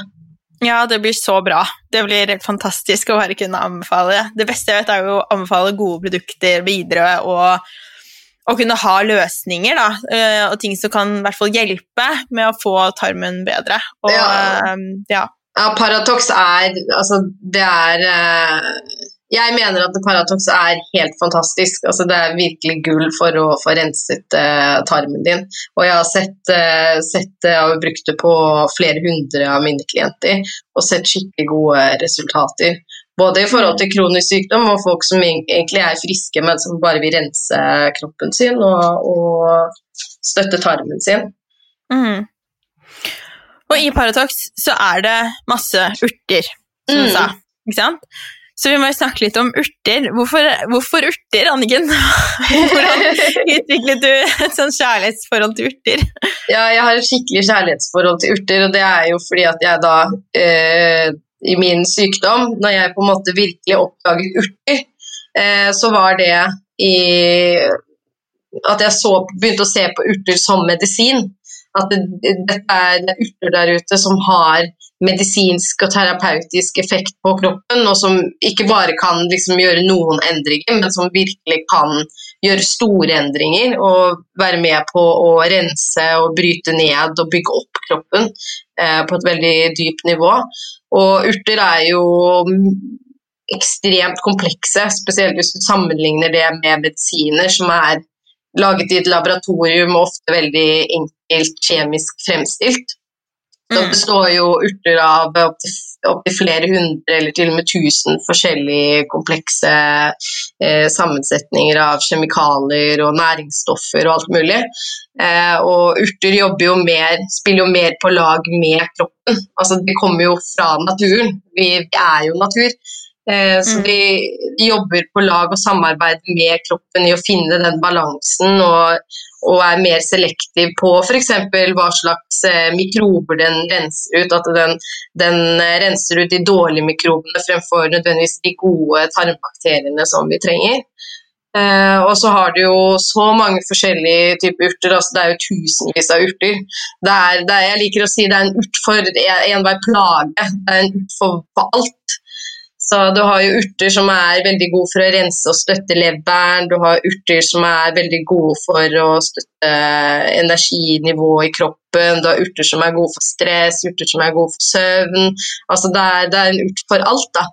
Ja, det blir så bra. Det blir helt fantastisk å bare kunne anbefale. Det beste jeg vet, er jo å anbefale gode produkter videre og å kunne ha løsninger da, eh, og ting som kan i hvert fall hjelpe med å få tarmen bedre. Og Ja. eh, ja. Ja, Paratox er Altså, det er eh, Jeg mener at Paratox er helt fantastisk. Altså, det er virkelig gull for å få renset uh, tarmen din. Og jeg har sett, uh, sett uh, brukt det på flere hundre av mine klienter og sett skikkelig gode resultater. Både i forhold til kronisk sykdom og folk som egentlig er friske, men som bare vil rense kroppen sin og, og støtte tarmen sin. Mm. Og i Paratox så er det masse urter, som du Mm. sa. Ikke sant? Så vi må jo snakke litt om urter. Hvorfor, hvorfor urter, Anniken? [laughs] Hvordan utviklet du et sånn kjærlighetsforhold til urter? Ja, jeg har et skikkelig kjærlighetsforhold til urter, og det er jo fordi at jeg da eh, i min sykdom, når jeg på en måte virkelig oppdaget urter, eh, så var det i at jeg så, begynte å se på urter som medisin. At det, er, er urter der ute som har medisinsk og terapeutisk effekt på kroppen, og som ikke bare kan liksom gjøre noen endringer, men som virkelig kan gjøre store endringer og være med på å rense og bryte ned og bygge opp kroppen eh, på et veldig dypt nivå. Og urter er jo ekstremt komplekse, spesielt hvis du sammenligner det med medisiner som er laget i et laboratorium og ofte veldig enkelt kjemisk fremstilt. Så Mm. består jo urter av opptil opp flere hundre eller til og med tusen forskjellige komplekse eh, sammensetninger av kjemikalier og næringsstoffer og alt mulig. Eh, og urter jobber jo mer, spiller jo mer på lag med kroppen. Altså, de kommer jo fra naturen. Vi, vi er jo natur. Eh, så Mm. de, de jobber på lag og samarbeider med kroppen i å finne den balansen og, og er mer selektiv på f.eks. hva slags eh, mikrober den renser ut. At den, den eh, renser ut de dårlige mikrobene fremfor nødvendigvis de gode tarmbakteriene som vi trenger. Uh, og så har du jo så mange forskjellige typer urter. altså Det er jo tusenvis av urter. Det er, det er, jeg liker å si det er en urt for enhver plage. Det er en urt for, for alt. Så du har jo urter som er veldig gode for å rense og støtte leveren. Du har urter som er veldig gode for å støtte energinivået i kroppen. Du har urter som er gode for stress, urter som er gode for søvn. Altså det er, det er en urt for alt, da.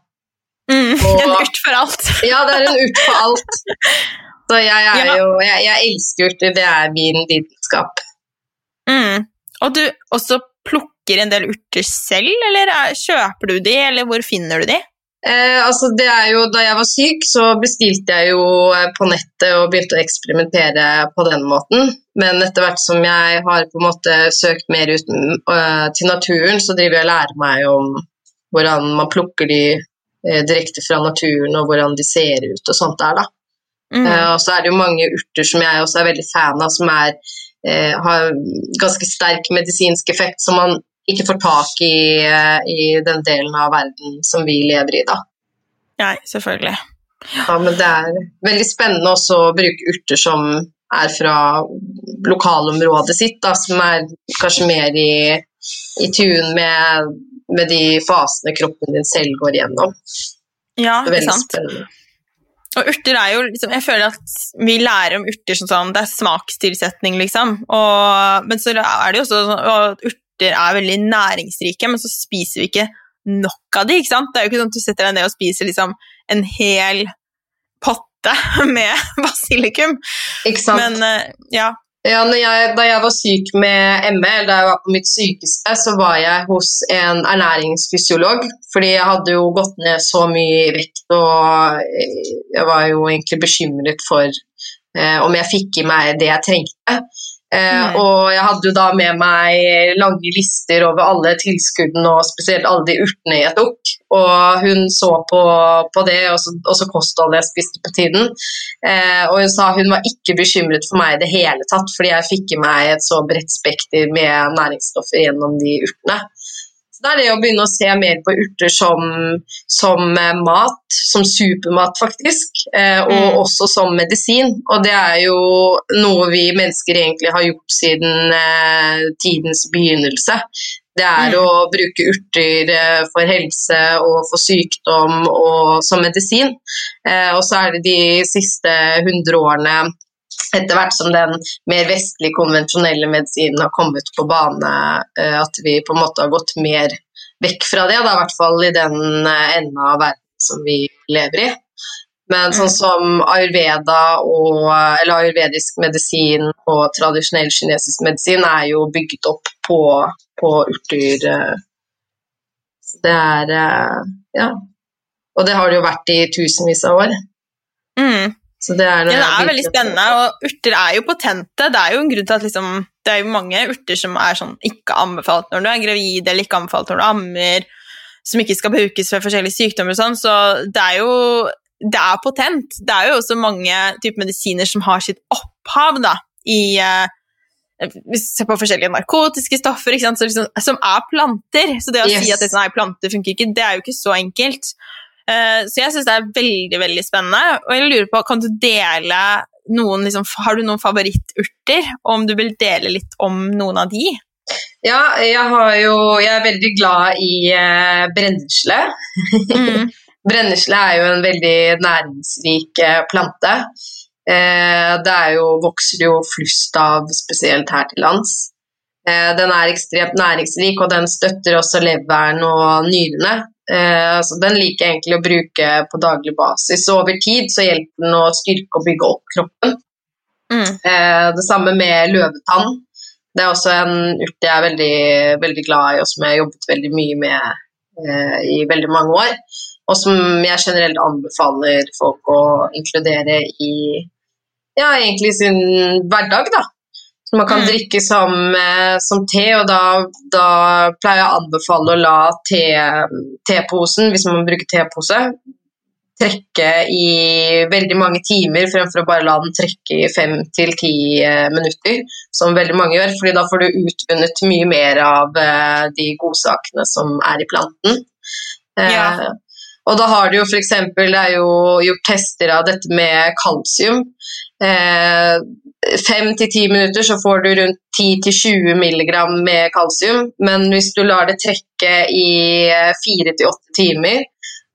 Mm, [laughs] og, en urt for alt. ja, det er en urt for alt. Så jeg, er jo, jeg, jeg, elsker urter. Det er min lidenskap. Mm. Og du også plukker en del urter selv, eller kjøper du de, eller hvor finner du de? Eh, altså det jo, Da jeg var syk, så bestilte jeg jo eh, på nettet og begynte å eksperimentere på den måten. Men etter hvert som jeg har på en måte søkt mer ut uh, til naturen, så driver jeg og lærer meg om hvordan man plukker de uh, direkte fra naturen, og hvordan de ser ut og sånt der, da. Mm. Uh, og så er det jo mange urter som jeg også er veldig fan av, som er, har ganske sterk medisinsk effekt, som man ikke får tak i, eh, i den delen av verden som vi lever i, da. Nei, selvfølgelig. Ja, men det er veldig spennende også å bruke urter som er fra lokalområdet sitt, da, som er kanskje mer i, i tune med, med, de fasene kroppen din selv går igjennom. Ja, det er sant. Spennende. Og urter er jo liksom Jeg føler at vi lærer om urter som sånn Det er smakstilsetning, liksom. Og, men så er det jo også sånn at urter er veldig næringsrike, men så spiser vi ikke nok av de, ikke sant? Det er jo ikke sånn at du setter deg ned og spiser liksom en hel potte [laughs] med basilikum. Ikke sant? Men uh, ja. Ja, jeg, da jeg var syk med ME, eller da jeg var på mitt sykeste, så var jeg hos en ernæringsfysiolog. Fordi jeg hadde jo gått ned så mye i vekt, og jeg var jo egentlig bekymret for eh, om jeg fikk i meg det jeg trengte. Eh, og jeg hadde jo da med meg lange lister over alle tilskuddene og spesielt alle de urtene jeg tok. Og hun så på, på det, og så kostholdet jeg spiste på tiden. Eh, og hun sa hun var ikke bekymret for meg i det hele tatt, fordi jeg fikk i meg et så bredt spekter med næringsstoffer gjennom de urtene. Det er det å begynne å se mer på urter som, som eh, mat, som supermat faktisk, eh, og mm. også som medisin. Og det er jo noe vi mennesker egentlig har gjort siden eh, tidens begynnelse. Det er mm. å bruke urter for helse og for sykdom og som medisin. Eh, og så er det de siste hundre årene etter hvert som den mer vestlige, konvensjonelle medisinen har kommet på bane, eh, at vi på en måte har gått mer vekk fra det, da, i hvert fall i den eh, enden av verden som vi lever i. Men sånn mm. som ayurveda og, eller ayurvedisk medisin og tradisjonell kinesisk medisin er jo bygget opp på, på urter. Eh, det er Ja. Og det har det jo vært i tusenvis av år. Mm. Så det er, ja, det er veldig spennende, og urter er jo potente. Det er jo en grunn til at liksom, det er jo mange urter som er sånn ikke anbefalt når du er gravid, eller ikke anbefalt når du ammer, som ikke skal brukes for forskjellige sykdommer og sånn, så det er jo det er potent. Det er jo også mange typer medisiner som har sitt opphav da, i uh, hvis vi ser på forskjellige narkotiske stoffer liksom, som er planter. Så det å yes. si at det er planter funker ikke, det er jo ikke så enkelt. Eh, så jeg syns det er veldig veldig spennende. Og jeg lurer på, kan du dele noen liksom, Har du noen favoritturter? Og om du vil dele litt om noen av de? Ja, jeg, jo, jeg er veldig glad i eh, brennesle. Mm. [laughs] brennesle er jo en veldig næringsrik eh, plante. Eh, det jo, vokser jo flust av, spesielt her til lands. den er ekstremt næringsrik, og den støtter også leveren og nyrene. Eh, så den liker jeg egentlig å bruke på daglig basis. Og over tid så hjelper den å styrke og bygge opp kroppen. Mm. Eh, det samme med løvetann. Det er også en urt jeg er veldig, veldig glad i, og som jeg har jobbet veldig mye med eh, i veldig mange år. Og som jeg generelt anbefaler folk å inkludere i ja, egentlig sin hverdag, da man kan mm. drikke som, eh, som, te. Og da, da, pleier jeg å anbefale å la te, teposen, hvis man bruker tepose, trekke i veldig mange timer fremfor å bare la den trekke i fem til ti eh, minutter, som veldig mange gjør. fordi da får du utvunnet mye mer av eh, de godsakene som er i planten. Ja. Og da har du jo f.eks. Det er jo gjort tester av dette med kalsium. Eh, Fem til ti minutter så får du rundt 10-20 milligram med kalsium, men hvis du lar det trekke i fire til åtte timer,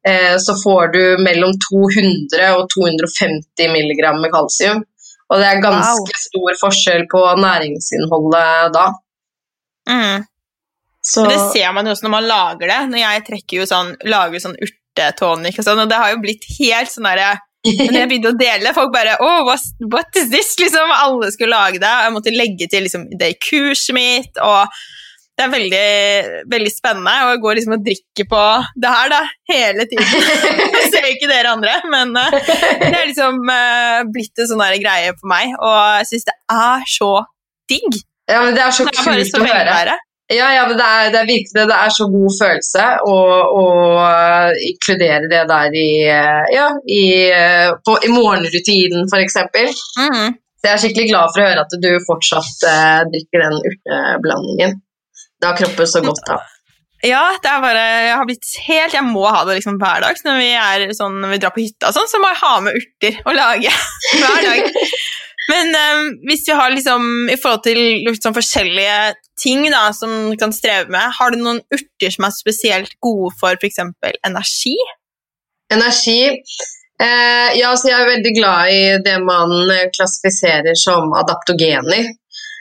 eh, så får du mellom 200 og 250 milligram med kalsium. Og det er ganske Wow. stor forskjell på næringsinnholdet da. Mm. Så, Men det ser man jo også når man lager det. Når jeg trekker jo sånn, lager sånn urtetonic og sånn, og det har jo blitt helt sånn derre Men jeg begynte å dele, folk bare oh, what, what is this? Liksom, alle skulle lage det. og Jeg måtte legge til liksom, det i kurset mitt. og det er veldig, veldig spennende, og jeg går liksom og drikker på det her da, hele tiden. [laughs] Jeg ser ikke dere andre, men eh, det er liksom uh, blitt en sånn greie for meg, og jeg syns det er så digg. ja, men det er så Det er kult å høre. Ja, ja, det er, det er virkelig det. Er så god følelse å, å uh, inkludere det der i, uh, ja, i, uh, på, i morgenrutinen, f.eks. Mhm. Så jeg er skikkelig glad for å høre at du fortsatt eh, drikker den urteblandingen. Det har kroppen så godt av. Ja, det er bare Jeg har blitt helt Jeg må ha det liksom hver dag. Så når vi, er sånn, når vi drar på hytta og sånn, så må jeg ha med urter å lage [laughs] hver dag. Men eh, hvis vi har liksom i forhold til liksom forskjellige ting da, som vi kan streve med, har du noen urter som er spesielt gode for f.eks. energi? Energi eh, Ja, så jeg er veldig glad i det man eh, klassifiserer som adaptogener. Eh,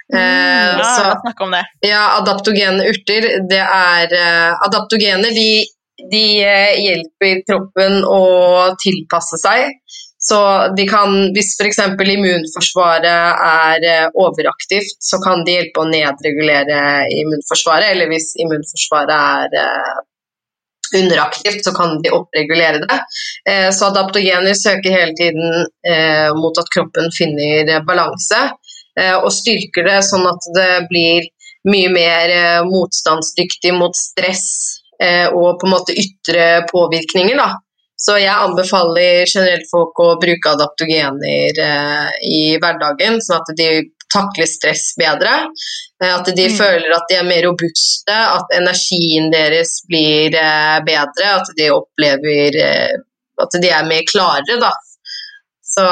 Mm, ja, så snakk om det. Ja, adaptogene urter, det er eh, Adaptogener, de, de eh, hjelper kroppen å tilpasse seg. Så de kan, hvis f.eks. immunforsvaret er eh, overaktivt, så kan de hjelpe å nedregulere immunforsvaret. Eller hvis immunforsvaret er eh, underaktivt, så kan de oppregulere det. Eh, så adaptogener søker hele tiden mot at kroppen finner balanse, og styrker det sånn at det blir mye mer motstandsdyktig mot stress og på en måte ytre påvirkninger. Da. Så jeg anbefaler generelt folk å bruke adaptogener eh, i hverdagen, sånn at de takler stress bedre. Eh, At de Mm. føler at de er mer robuste, at energien deres blir eh, bedre, at de opplever eh, at de er mer klare, da. Så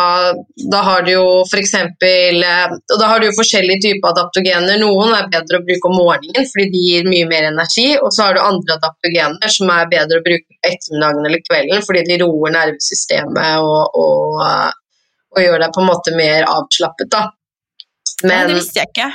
da har du jo f.eks. Og da har du jo forskjellige typer adaptogener. Noen er bedre å bruke om morgenen fordi de gir mye mer energi, og så har du andre adaptogener som er bedre å bruke på ettermiddagen eller kvelden fordi de roer nervesystemet og, og, eh, og gjør deg på en måte mer avslappet, da. Men, ja, det visste jeg ikke.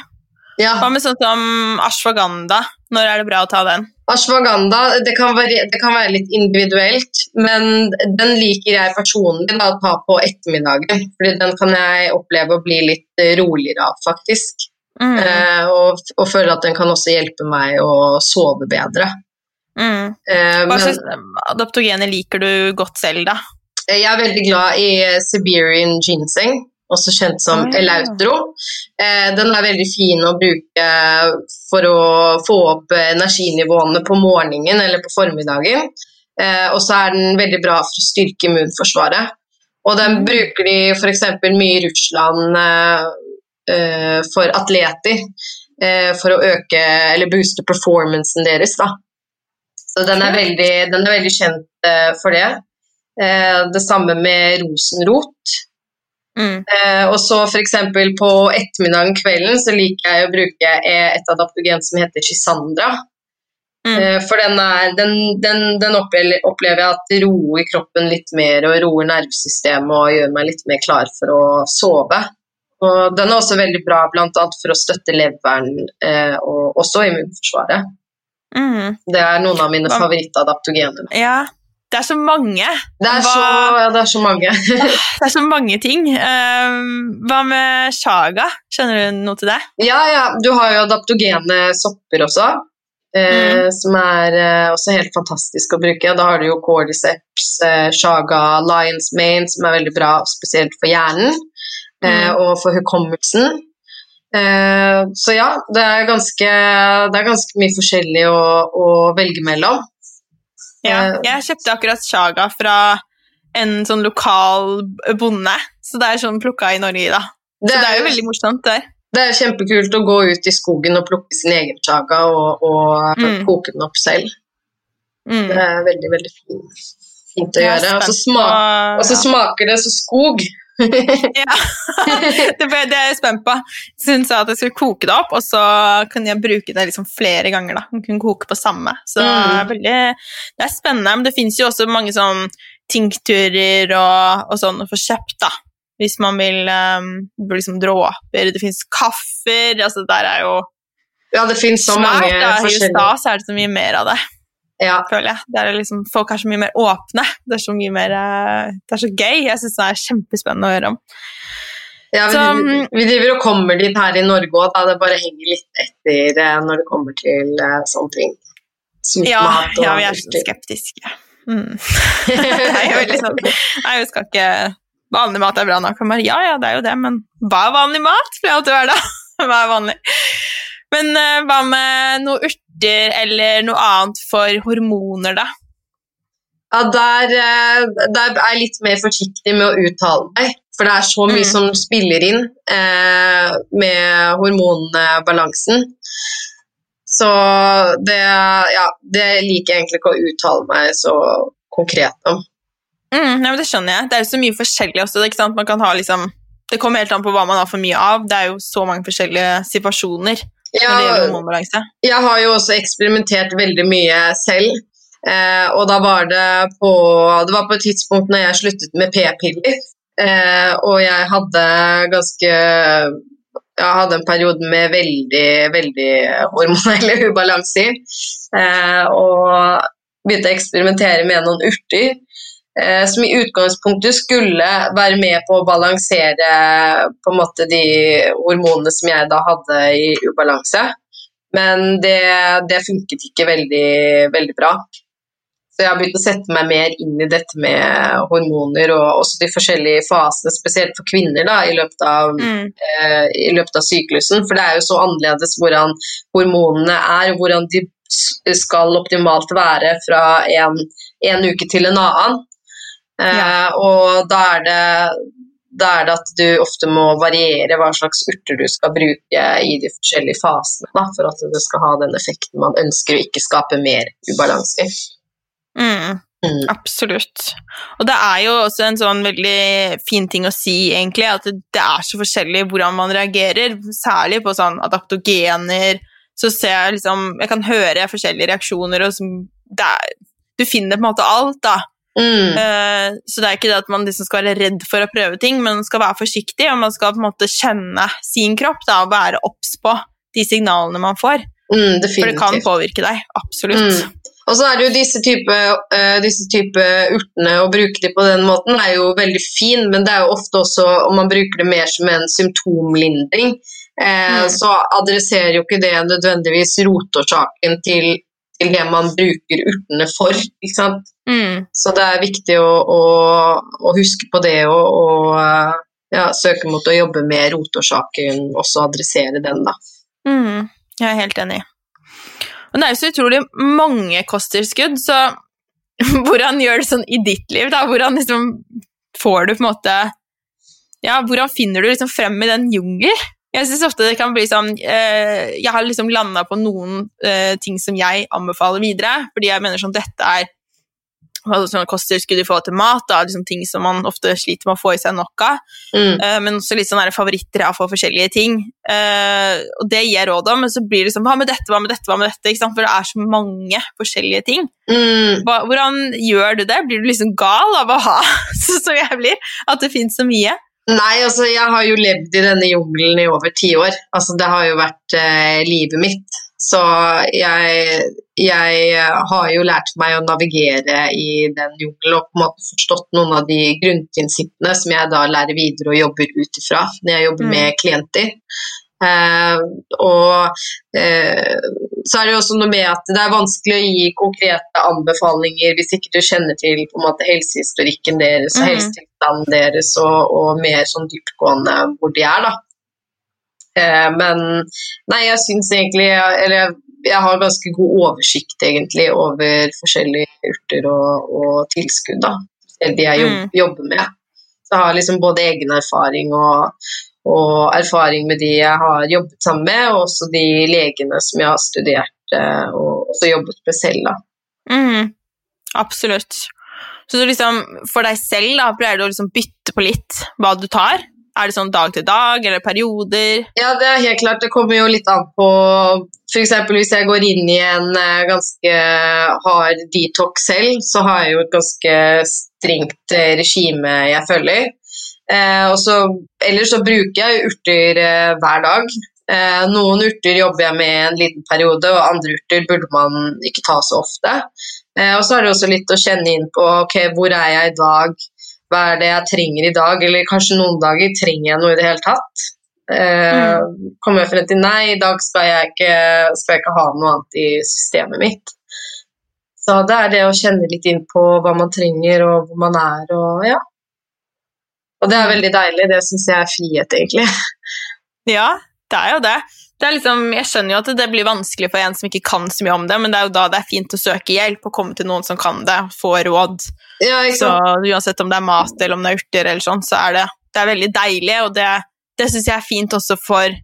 ja, Hva med sånn som ashwagandha? Når er det bra å ta den? Ashwagandha det kan, være, det kan være litt individuelt, men den liker jeg personlig da, å ta på ettermiddagen. fordi den kan jeg oppleve å bli litt eh, roligere av, faktisk. Mm. Eh, og, og føler at den kan også hjelpe meg å sove bedre. Mm. Eh, Hva slags adaptogener liker du godt selv, da? jeg er veldig glad i eh, Siberian ginseng, også kjent som Ah. Elautro. Eh, den er veldig fin å bruke for å få opp energinivåene på morgenen eller på formiddagen. Eh, og så er den veldig bra for å styrke immunforsvaret. Og den Mm. bruker de f.eks. mye i Russland eh, for atleter. for å øke eller booste performancen deres. Da. Så den er veldig, den er veldig kjent for det. Det samme med rosenrot. Mm. Eh, og så f.eks. på ettermiddagen kvelden så liker jeg å bruke eh, et adaptogen som heter Chisandra. Mm. Eh, for den, er, den, den, den opplever jeg at roer kroppen litt mer og roer nervesystemet og gjør meg litt mer klar for å sove. Og den er også veldig bra bl.a. for å støtte leveren eh, og også immunforsvaret. Mm. Det er noen av mine favorittadaptogener. Ja, det er så mange. Det er, Hva- så, det er så mange. [laughs] Det er så mange ting. Ehm, hva med shaga? Skjønner du noe til det? Ja, ja, du har jo adaptogene sopper også, eh, som er eh, også helt fantastisk å bruke. Da har du jo cordyceps, eh, shaga, lion's mane, som er veldig bra spesielt for hjernen eh, Mm. og for hukommelsen. Eh, så ja, det er ganske, det er ganske mye forskjellig å, å velge mellom. Ja. Eh. Jeg kjøpte akkurat chaga fra en sånn lokal bonde, så det er sånn plukka i Norge, da. Det Så det er er, jo veldig morsomt der. det er kjempekult å gå ut i skogen og plukke sin egen chaga og, og Mm. koke den opp selv. Mm. Det er veldig, veldig fint. fint å er gjøre. Og så så ja. smaker det så skog. Ja, det, ble, det er jeg spent på. Så hun sa at jeg skulle koke det opp, og så kunne jeg bruke det liksom flere ganger. da. Hun kunne koke på samme. Så det, er Mm. veldig, det er spennende. Men det fins jo også mange sånn tinkturer og, og sånn å få kjøpt, da. Hvis man vil um, liksom dråper. Det fins kaffer. altså Der er jo Ja, det finnes så mange forskjellige så er det så mye mer av det, ja. føler jeg. Det er liksom, folk er så mye mer åpne. Det er så mye mer eh, Det er så gøy. Jeg syns det er kjempespennende å høre om. Ja, vi, Så, driver, vi driver og kommer dit her i Norge òg, da det bare henger litt etter eh, når det kommer til eh, sånne ting. Ja, ja, vi er så skeptiske. Mm. [laughs] Jeg er jo liksom Nei, vi skal ikke Vanlig mat er bra nok. Bare, ja, ja, det er jo det, men hva er vanlig mat? Det. [laughs] Hva er vanlig? Men uh, hva med noe urter eller noe annet for hormoner, da? Ja, der, eh, der er jeg litt mer forsiktig med å uttale meg, for det er så mye Mm. som spiller inn eh, med hormonbalansen. Så det, ja, det liker jeg egentlig ikke å uttale meg så konkret om. Mm, men Det skjønner jeg. Det er jo så mye forskjellig også. Ikke sant? Man kan ha liksom, det kommer helt an på hva man har for mye av. Det er jo så mange forskjellige situasjoner når det gjelder Ja, hormonbalanse. jeg har jo også eksperimentert veldig mye selv. Eh, og da var det på Det var på et tidspunkt når jeg sluttet med p-piller. Eh, og jeg hadde ganske Jeg hadde en periode med veldig, veldig hormonelle ubalanser. Eh, og begynte å eksperimentere med noen urter. Eh, som i utgangspunktet skulle være med på å balansere på en måte de hormonene som jeg da hadde i ubalanse. Men det, det funket ikke veldig, veldig bra. Så jeg har begynt å sette meg mer inn i dette med hormoner og også de forskjellige fasene, spesielt for kvinner da, i løpet av, Mm. eh, i løpet av syklusen. For det er jo så annerledes hvordan hormonene er, hvordan de skal optimalt være fra en, en uke til en annen. Eh, Ja. Og da er det da er det at du ofte må variere hva slags urter du skal bruke i de forskjellige fasene da, for at det skal ha den effekten man ønsker, og ikke skape mer ubalanse. Mm. Mm. Absolutt. Og det er jo også en sånn veldig fin ting å si, egentlig, at det er så forskjellig hvordan man reagerer, særlig på sånn adaptogener. Så ser jeg liksom Jeg kan høre forskjellige reaksjoner, og som er, Du finner på en måte alt, da. Mm. Eh, så det er ikke det at man liksom skal være redd for å prøve ting, men man skal være forsiktig, og man skal på en måte kjenne sin kropp da, og være obs på de signalene man får. Mm, For det kan påvirke deg. Absolutt. Mm. Og så er det jo disse type, uh, disse type urtene, å bruke de på den måten er jo veldig fin, men det er jo ofte også om man bruker det mer som en symptomlindring, eh, Mm. så adresserer jo ikke det nødvendigvis rotårsaken til, til det man bruker urtene for. Mm. Så det er viktig å, å, å huske på det og, og eh, ja, søke mot å jobbe med rotårsaken, også adressere den, da. Mm, jeg er helt enig. Og det er jo så utrolig mange kosttilskudd, så [laughs] hvordan gjør det sånn i ditt liv, da? Hvordan liksom får du på en måte Ja, hvordan finner du liksom frem i den jungel? Jeg syns ofte det kan bli sånn eh, Jeg har liksom landa på noen eh, ting som jeg anbefaler videre, fordi jeg mener sånn dette er altså sånn kosttilskudd i forhold til mat, da, liksom ting som man ofte sliter med å få i seg nok av. Mm. Eh, men også litt sånn favoritter av for forskjellige ting. Eh, og det gir jeg råd om, men så blir det sånn Hva med dette, hva med dette, hva med dette? For det er så mange forskjellige ting. Mm. Hva, hvordan gjør du det? Blir du liksom gal av å ha sånn som jeg blir? At det fins så mye? Nei, altså jeg har jo levd i denne jungelen i over ti år. Altså det har jo vært eh, livet mitt. Så jeg, jeg har jo lært meg å navigere i den jungelen og på en måte forstått noen av de grunnprinsippene som jeg da lærer videre og jobber ut ifra når jeg jobber Mm. med klienter. Eh, og eh, så er det jo også noe med at det er vanskelig å gi konkrete anbefalinger hvis ikke du kjenner til på en måte helsehistorikken deres og Mhm. helsetilstanden deres og, og mer sånn dyptgående hvor de er, da. Eh, men nei, jeg syns egentlig Eller jeg, har ganske god oversikt egentlig over forskjellige urter og, og tilskudd, da. De jeg jobb, Mm. jobber med. Så jeg har liksom både egen erfaring og, og erfaring med de jeg har jobbet sammen med, og også de legene som jeg har studert eh, og også jobbet med selv. Mm, absolutt. Så liksom, for deg selv da, pleier du å liksom bytte på litt hva du tar? Er det sånn dag til dag, eller perioder? Ja, det er helt klart. Det kommer jo litt an på F.eks. hvis jeg går inn i en eh, ganske hard detox selv, så har jeg jo et ganske strengt eh, regime jeg følger. Eh, så, ellers så bruker jeg urter eh, hver dag. Eh, noen urter jobber jeg med en liten periode, og andre urter burde man ikke ta så ofte. Eh, og så er det også litt å kjenne inn på ok, hvor er jeg i dag, hva er det jeg trenger i dag, eller kanskje noen dager trenger jeg noe i det hele tatt. Eh, mm. Kommer jeg frem til nei, i dag skal jeg, ikke, skal jeg ikke ha noe annet i systemet mitt. Så det er det å kjenne litt inn på hva man trenger og hvor man er og ja. Og det er veldig deilig. Det syns jeg er frihet, egentlig. [laughs] Ja, det er jo det. det er liksom, jeg skjønner jo at det blir vanskelig for en som ikke kan så mye om det, men det er jo da det er fint å søke hjelp og komme til noen som kan det, få råd. Ja, så uansett om det er mat eller om det er urter, eller sånn, så er det, det er veldig deilig, og det, det syns jeg er fint også for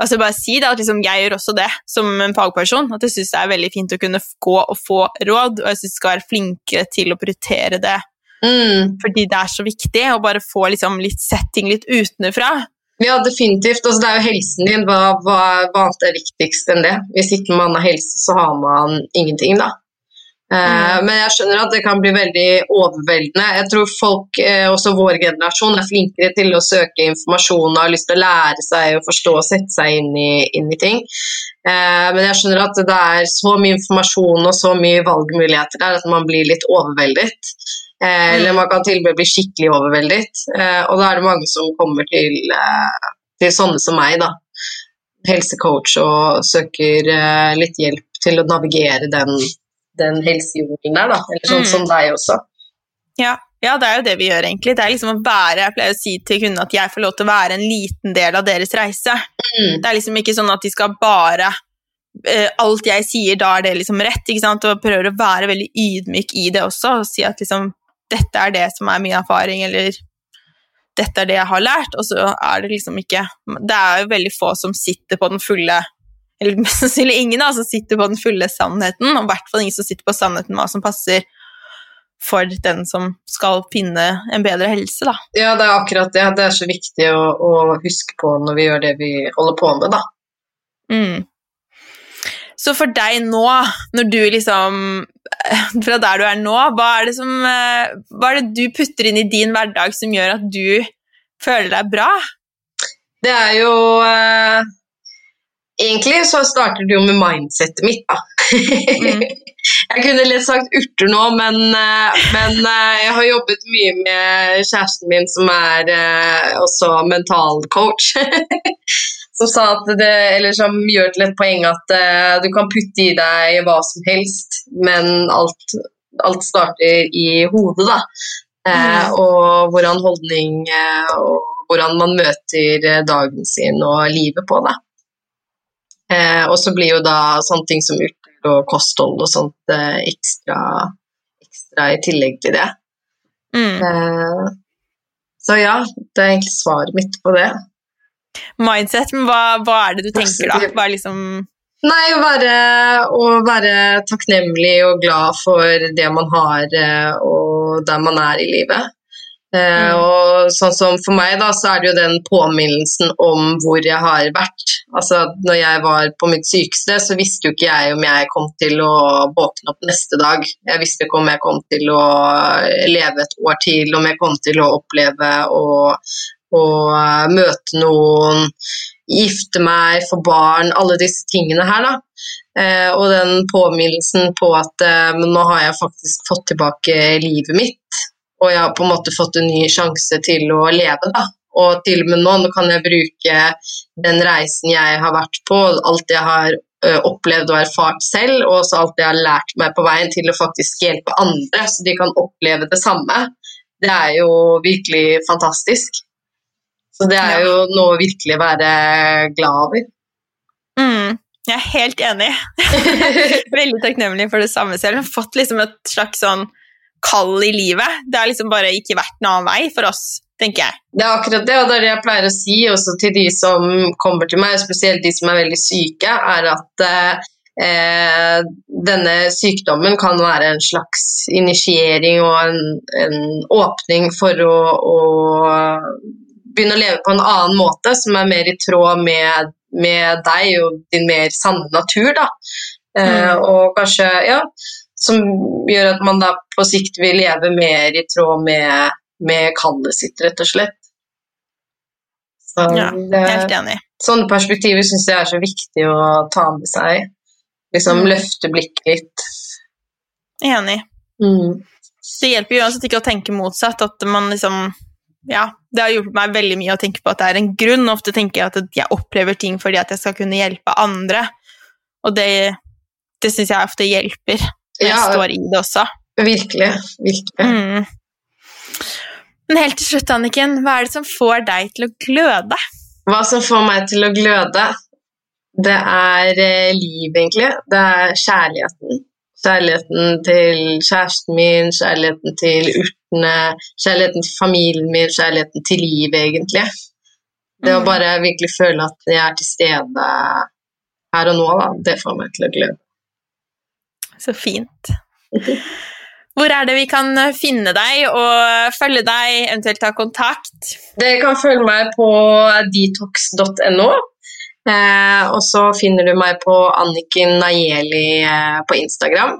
altså bare si det, at liksom jeg gjør også det som en fagperson. At jeg syns det er veldig fint å kunne gå og få råd, og jeg syns vi skal være flinkere til å prioritere det. Mm. Fordi det er så viktig å bare få liksom litt setting litt utenfra. Ja, definitivt. Altså, det er jo helsen din. Hva, hva, hva, annet er viktigst enn det? Hvis ikke man har helse, så har man ingenting, da. Eh, mm. Men jeg skjønner at det kan bli veldig overveldende. Jeg tror folk, eh, også vår generasjon, er flinkere til å søke informasjon og har lyst til å lære seg å forstå og sette seg inn i, inn i ting. Eh, men jeg skjønner at det er så mye informasjon og så mye valgmuligheter der at man blir litt overveldet. Eh, eller man kan til og med bli skikkelig overveldet. Eh, og da er det mange som kommer til, eh, til sånne som meg, da. Helsecoach og søker litt hjelp til å navigere den, den helsejungelen der, da. Eller sånn mm. som deg også. Ja. ja, det er jo det vi gjør, egentlig. Det er liksom å være Jeg pleier å si til kundene at jeg får lov til å være en liten del av deres reise. Mm. Det er liksom ikke sånn at de skal bare alt jeg sier, da er det liksom rett. ikke sant? Og prøver å være veldig ydmyk i det også, og si at liksom dette er det som er min erfaring, eller dette er det jeg har lært, og så er det liksom ikke Det er jo veldig få som sitter på den fulle Eller [laughs] mest sannsynlig ingen da, som sitter på den fulle sannheten, og i hvert fall ingen som sitter på sannheten hva som passer for den som skal finne en bedre helse, da. Ja, det er akkurat det. Det er så viktig å, å huske på når vi gjør det vi holder på med, da. Mm. Så for deg nå, når du liksom Fra der du er nå, hva er, det som, eh, hva er det du putter inn i din hverdag som gjør at du føler deg bra? Det er jo eh, Egentlig så starter det jo med mindsettet mitt, da. Mm. [laughs] jeg kunne lett sagt urter nå, men, uh, men jeg har jobbet mye med kjæresten min, som er også mentalcoach. [laughs] som det, eller som gjør til et poeng at uh, du kan putte i deg hva som helst, men alt, alt starter i hodet, da. Uh, mm. Og hvordan holdning uh, og hvordan man møter dagen sin og livet på det. og så blir jo da sånne ting som urter og kosthold og sånt ekstra, ekstra, i tillegg til det. Mm. så ja, det er egentlig svaret mitt på det mindset, men hva, hva, er det du tenker da? Hva er liksom Nei, være, å være, takknemlig og glad for det man har eh, og der man er i livet. Eh, mm. Og sånn som For meg da, så er det jo den påminnelsen om hvor jeg har vært. Altså, når jeg var på mitt sykeste, så visste jo ikke jeg om jeg kom til å våkne opp neste dag. Jeg visste ikke om jeg kom til å leve et år til, om jeg kom til å oppleve å og uh, møte noen, gifte meg, få barn, alle disse tingene her, da. Uh, og den påminnelsen på at uh, nå har jeg faktisk fått tilbake livet mitt, og jeg har på en måte fått en ny sjanse til å leve, da. Og til og med nå, nå kan jeg bruke den reisen jeg har vært på, alt jeg har opplevd og erfart selv, og også alt jeg har lært meg på veien til å faktisk hjelpe andre, så de kan oppleve det samme. Det er jo virkelig fantastisk. Så det er jo noe å virkelig være glad over. Mm, jeg er helt enig. [laughs] Veldig takknemlig for det samme selv. Jeg har fått liksom et slags sånn kall i livet. Det har liksom bare ikke vært noen annen vei for oss, tenker jeg. Det er akkurat det, og det er det jeg pleier å si også til de som kommer til meg, spesielt de som er veldig syke, er at eh, denne sykdommen kan være en slags initiering og en, en åpning for å, å, begynne å leve på en annen måte, som er mer i tråd med, med deg og din mer sanne natur. Da. Eh, Mm. og kanskje, ja, som gjør at man da på sikt vil leve mer i tråd med, med kallet sitt, rett og slett. Så Ja, Helt enig. sånne perspektiver syns jeg er så viktig å ta med seg. Liksom Mm. løfte blikket litt. Enig. Mm. Det hjelper jo uansett ikke å tenke motsatt. At man liksom Ja, det har hjulpet meg veldig mye å tenke på at det er en grunn. Ofte tenker jeg at jeg opplever ting fordi at jeg skal kunne hjelpe andre. Og det, det syns jeg ofte hjelper når jeg står i det også. virkelig. Virkelig. Mm. Men helt til slutt, Anniken, hva er det som får deg til å gløde? Hva som får meg til å gløde, det er eh, liv, egentlig. Det er kjærligheten. Kjærligheten til kjæresten min, kjærligheten til urtene, kjærligheten til familien min, kjærligheten til livet, egentlig. Det å Mm. bare virkelig føle at jeg er til stede her og nå, da, det får meg til å gløde. Så fint. Hvor er det vi kan finne deg og følge deg, eventuelt ta kontakt? Dere kan følge meg på detox.no. Eh, og så finner du meg på Anniken Nayeli eh, på Instagram.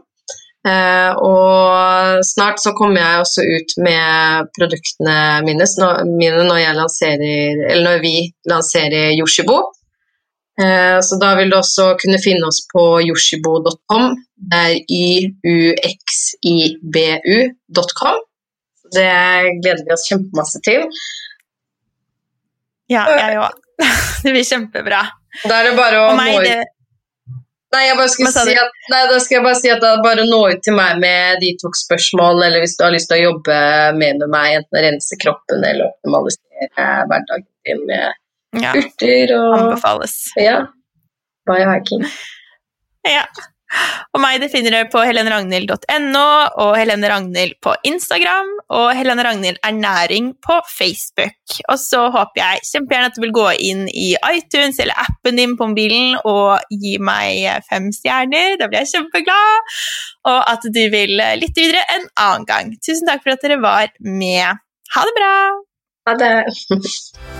Eh, og snart så kommer jeg også ut med produktene mine, mine når, lanserer, når vi lanserer Yoshibo. Eh, så da vil du også kunne finne oss på yoshibo.com. Det er yuxibu.com. Det gleder vi oss kjempemasse til. Ja, jeg òg. [laughs] Det blir kjempebra. Da er det bare å meg, nå ut Nei, jeg bare skal si at, nei, da skal jeg bare si at er bare nå ut til meg med detox-spørsmål, eller hvis du har lyst til å jobbe med meg, enten rense kroppen eller optimalisere hverdagen din med ja, urter og anbefales. Ja. Biohacking. Ja. Og meg det finner du på heleneragnhild.no og Helene Ragnhild på Instagram og Helene Ragnhild Ernæring på Facebook. Og så håper jeg kjempegjerne at du vil gå inn i iTunes eller appen din på mobilen og gi meg fem stjerner. Da blir jeg kjempeglad. Og at du vil lytte videre en annen gang. Tusen takk for at dere var med. Ha det bra! Ha det. [laughs]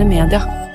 Moderne media.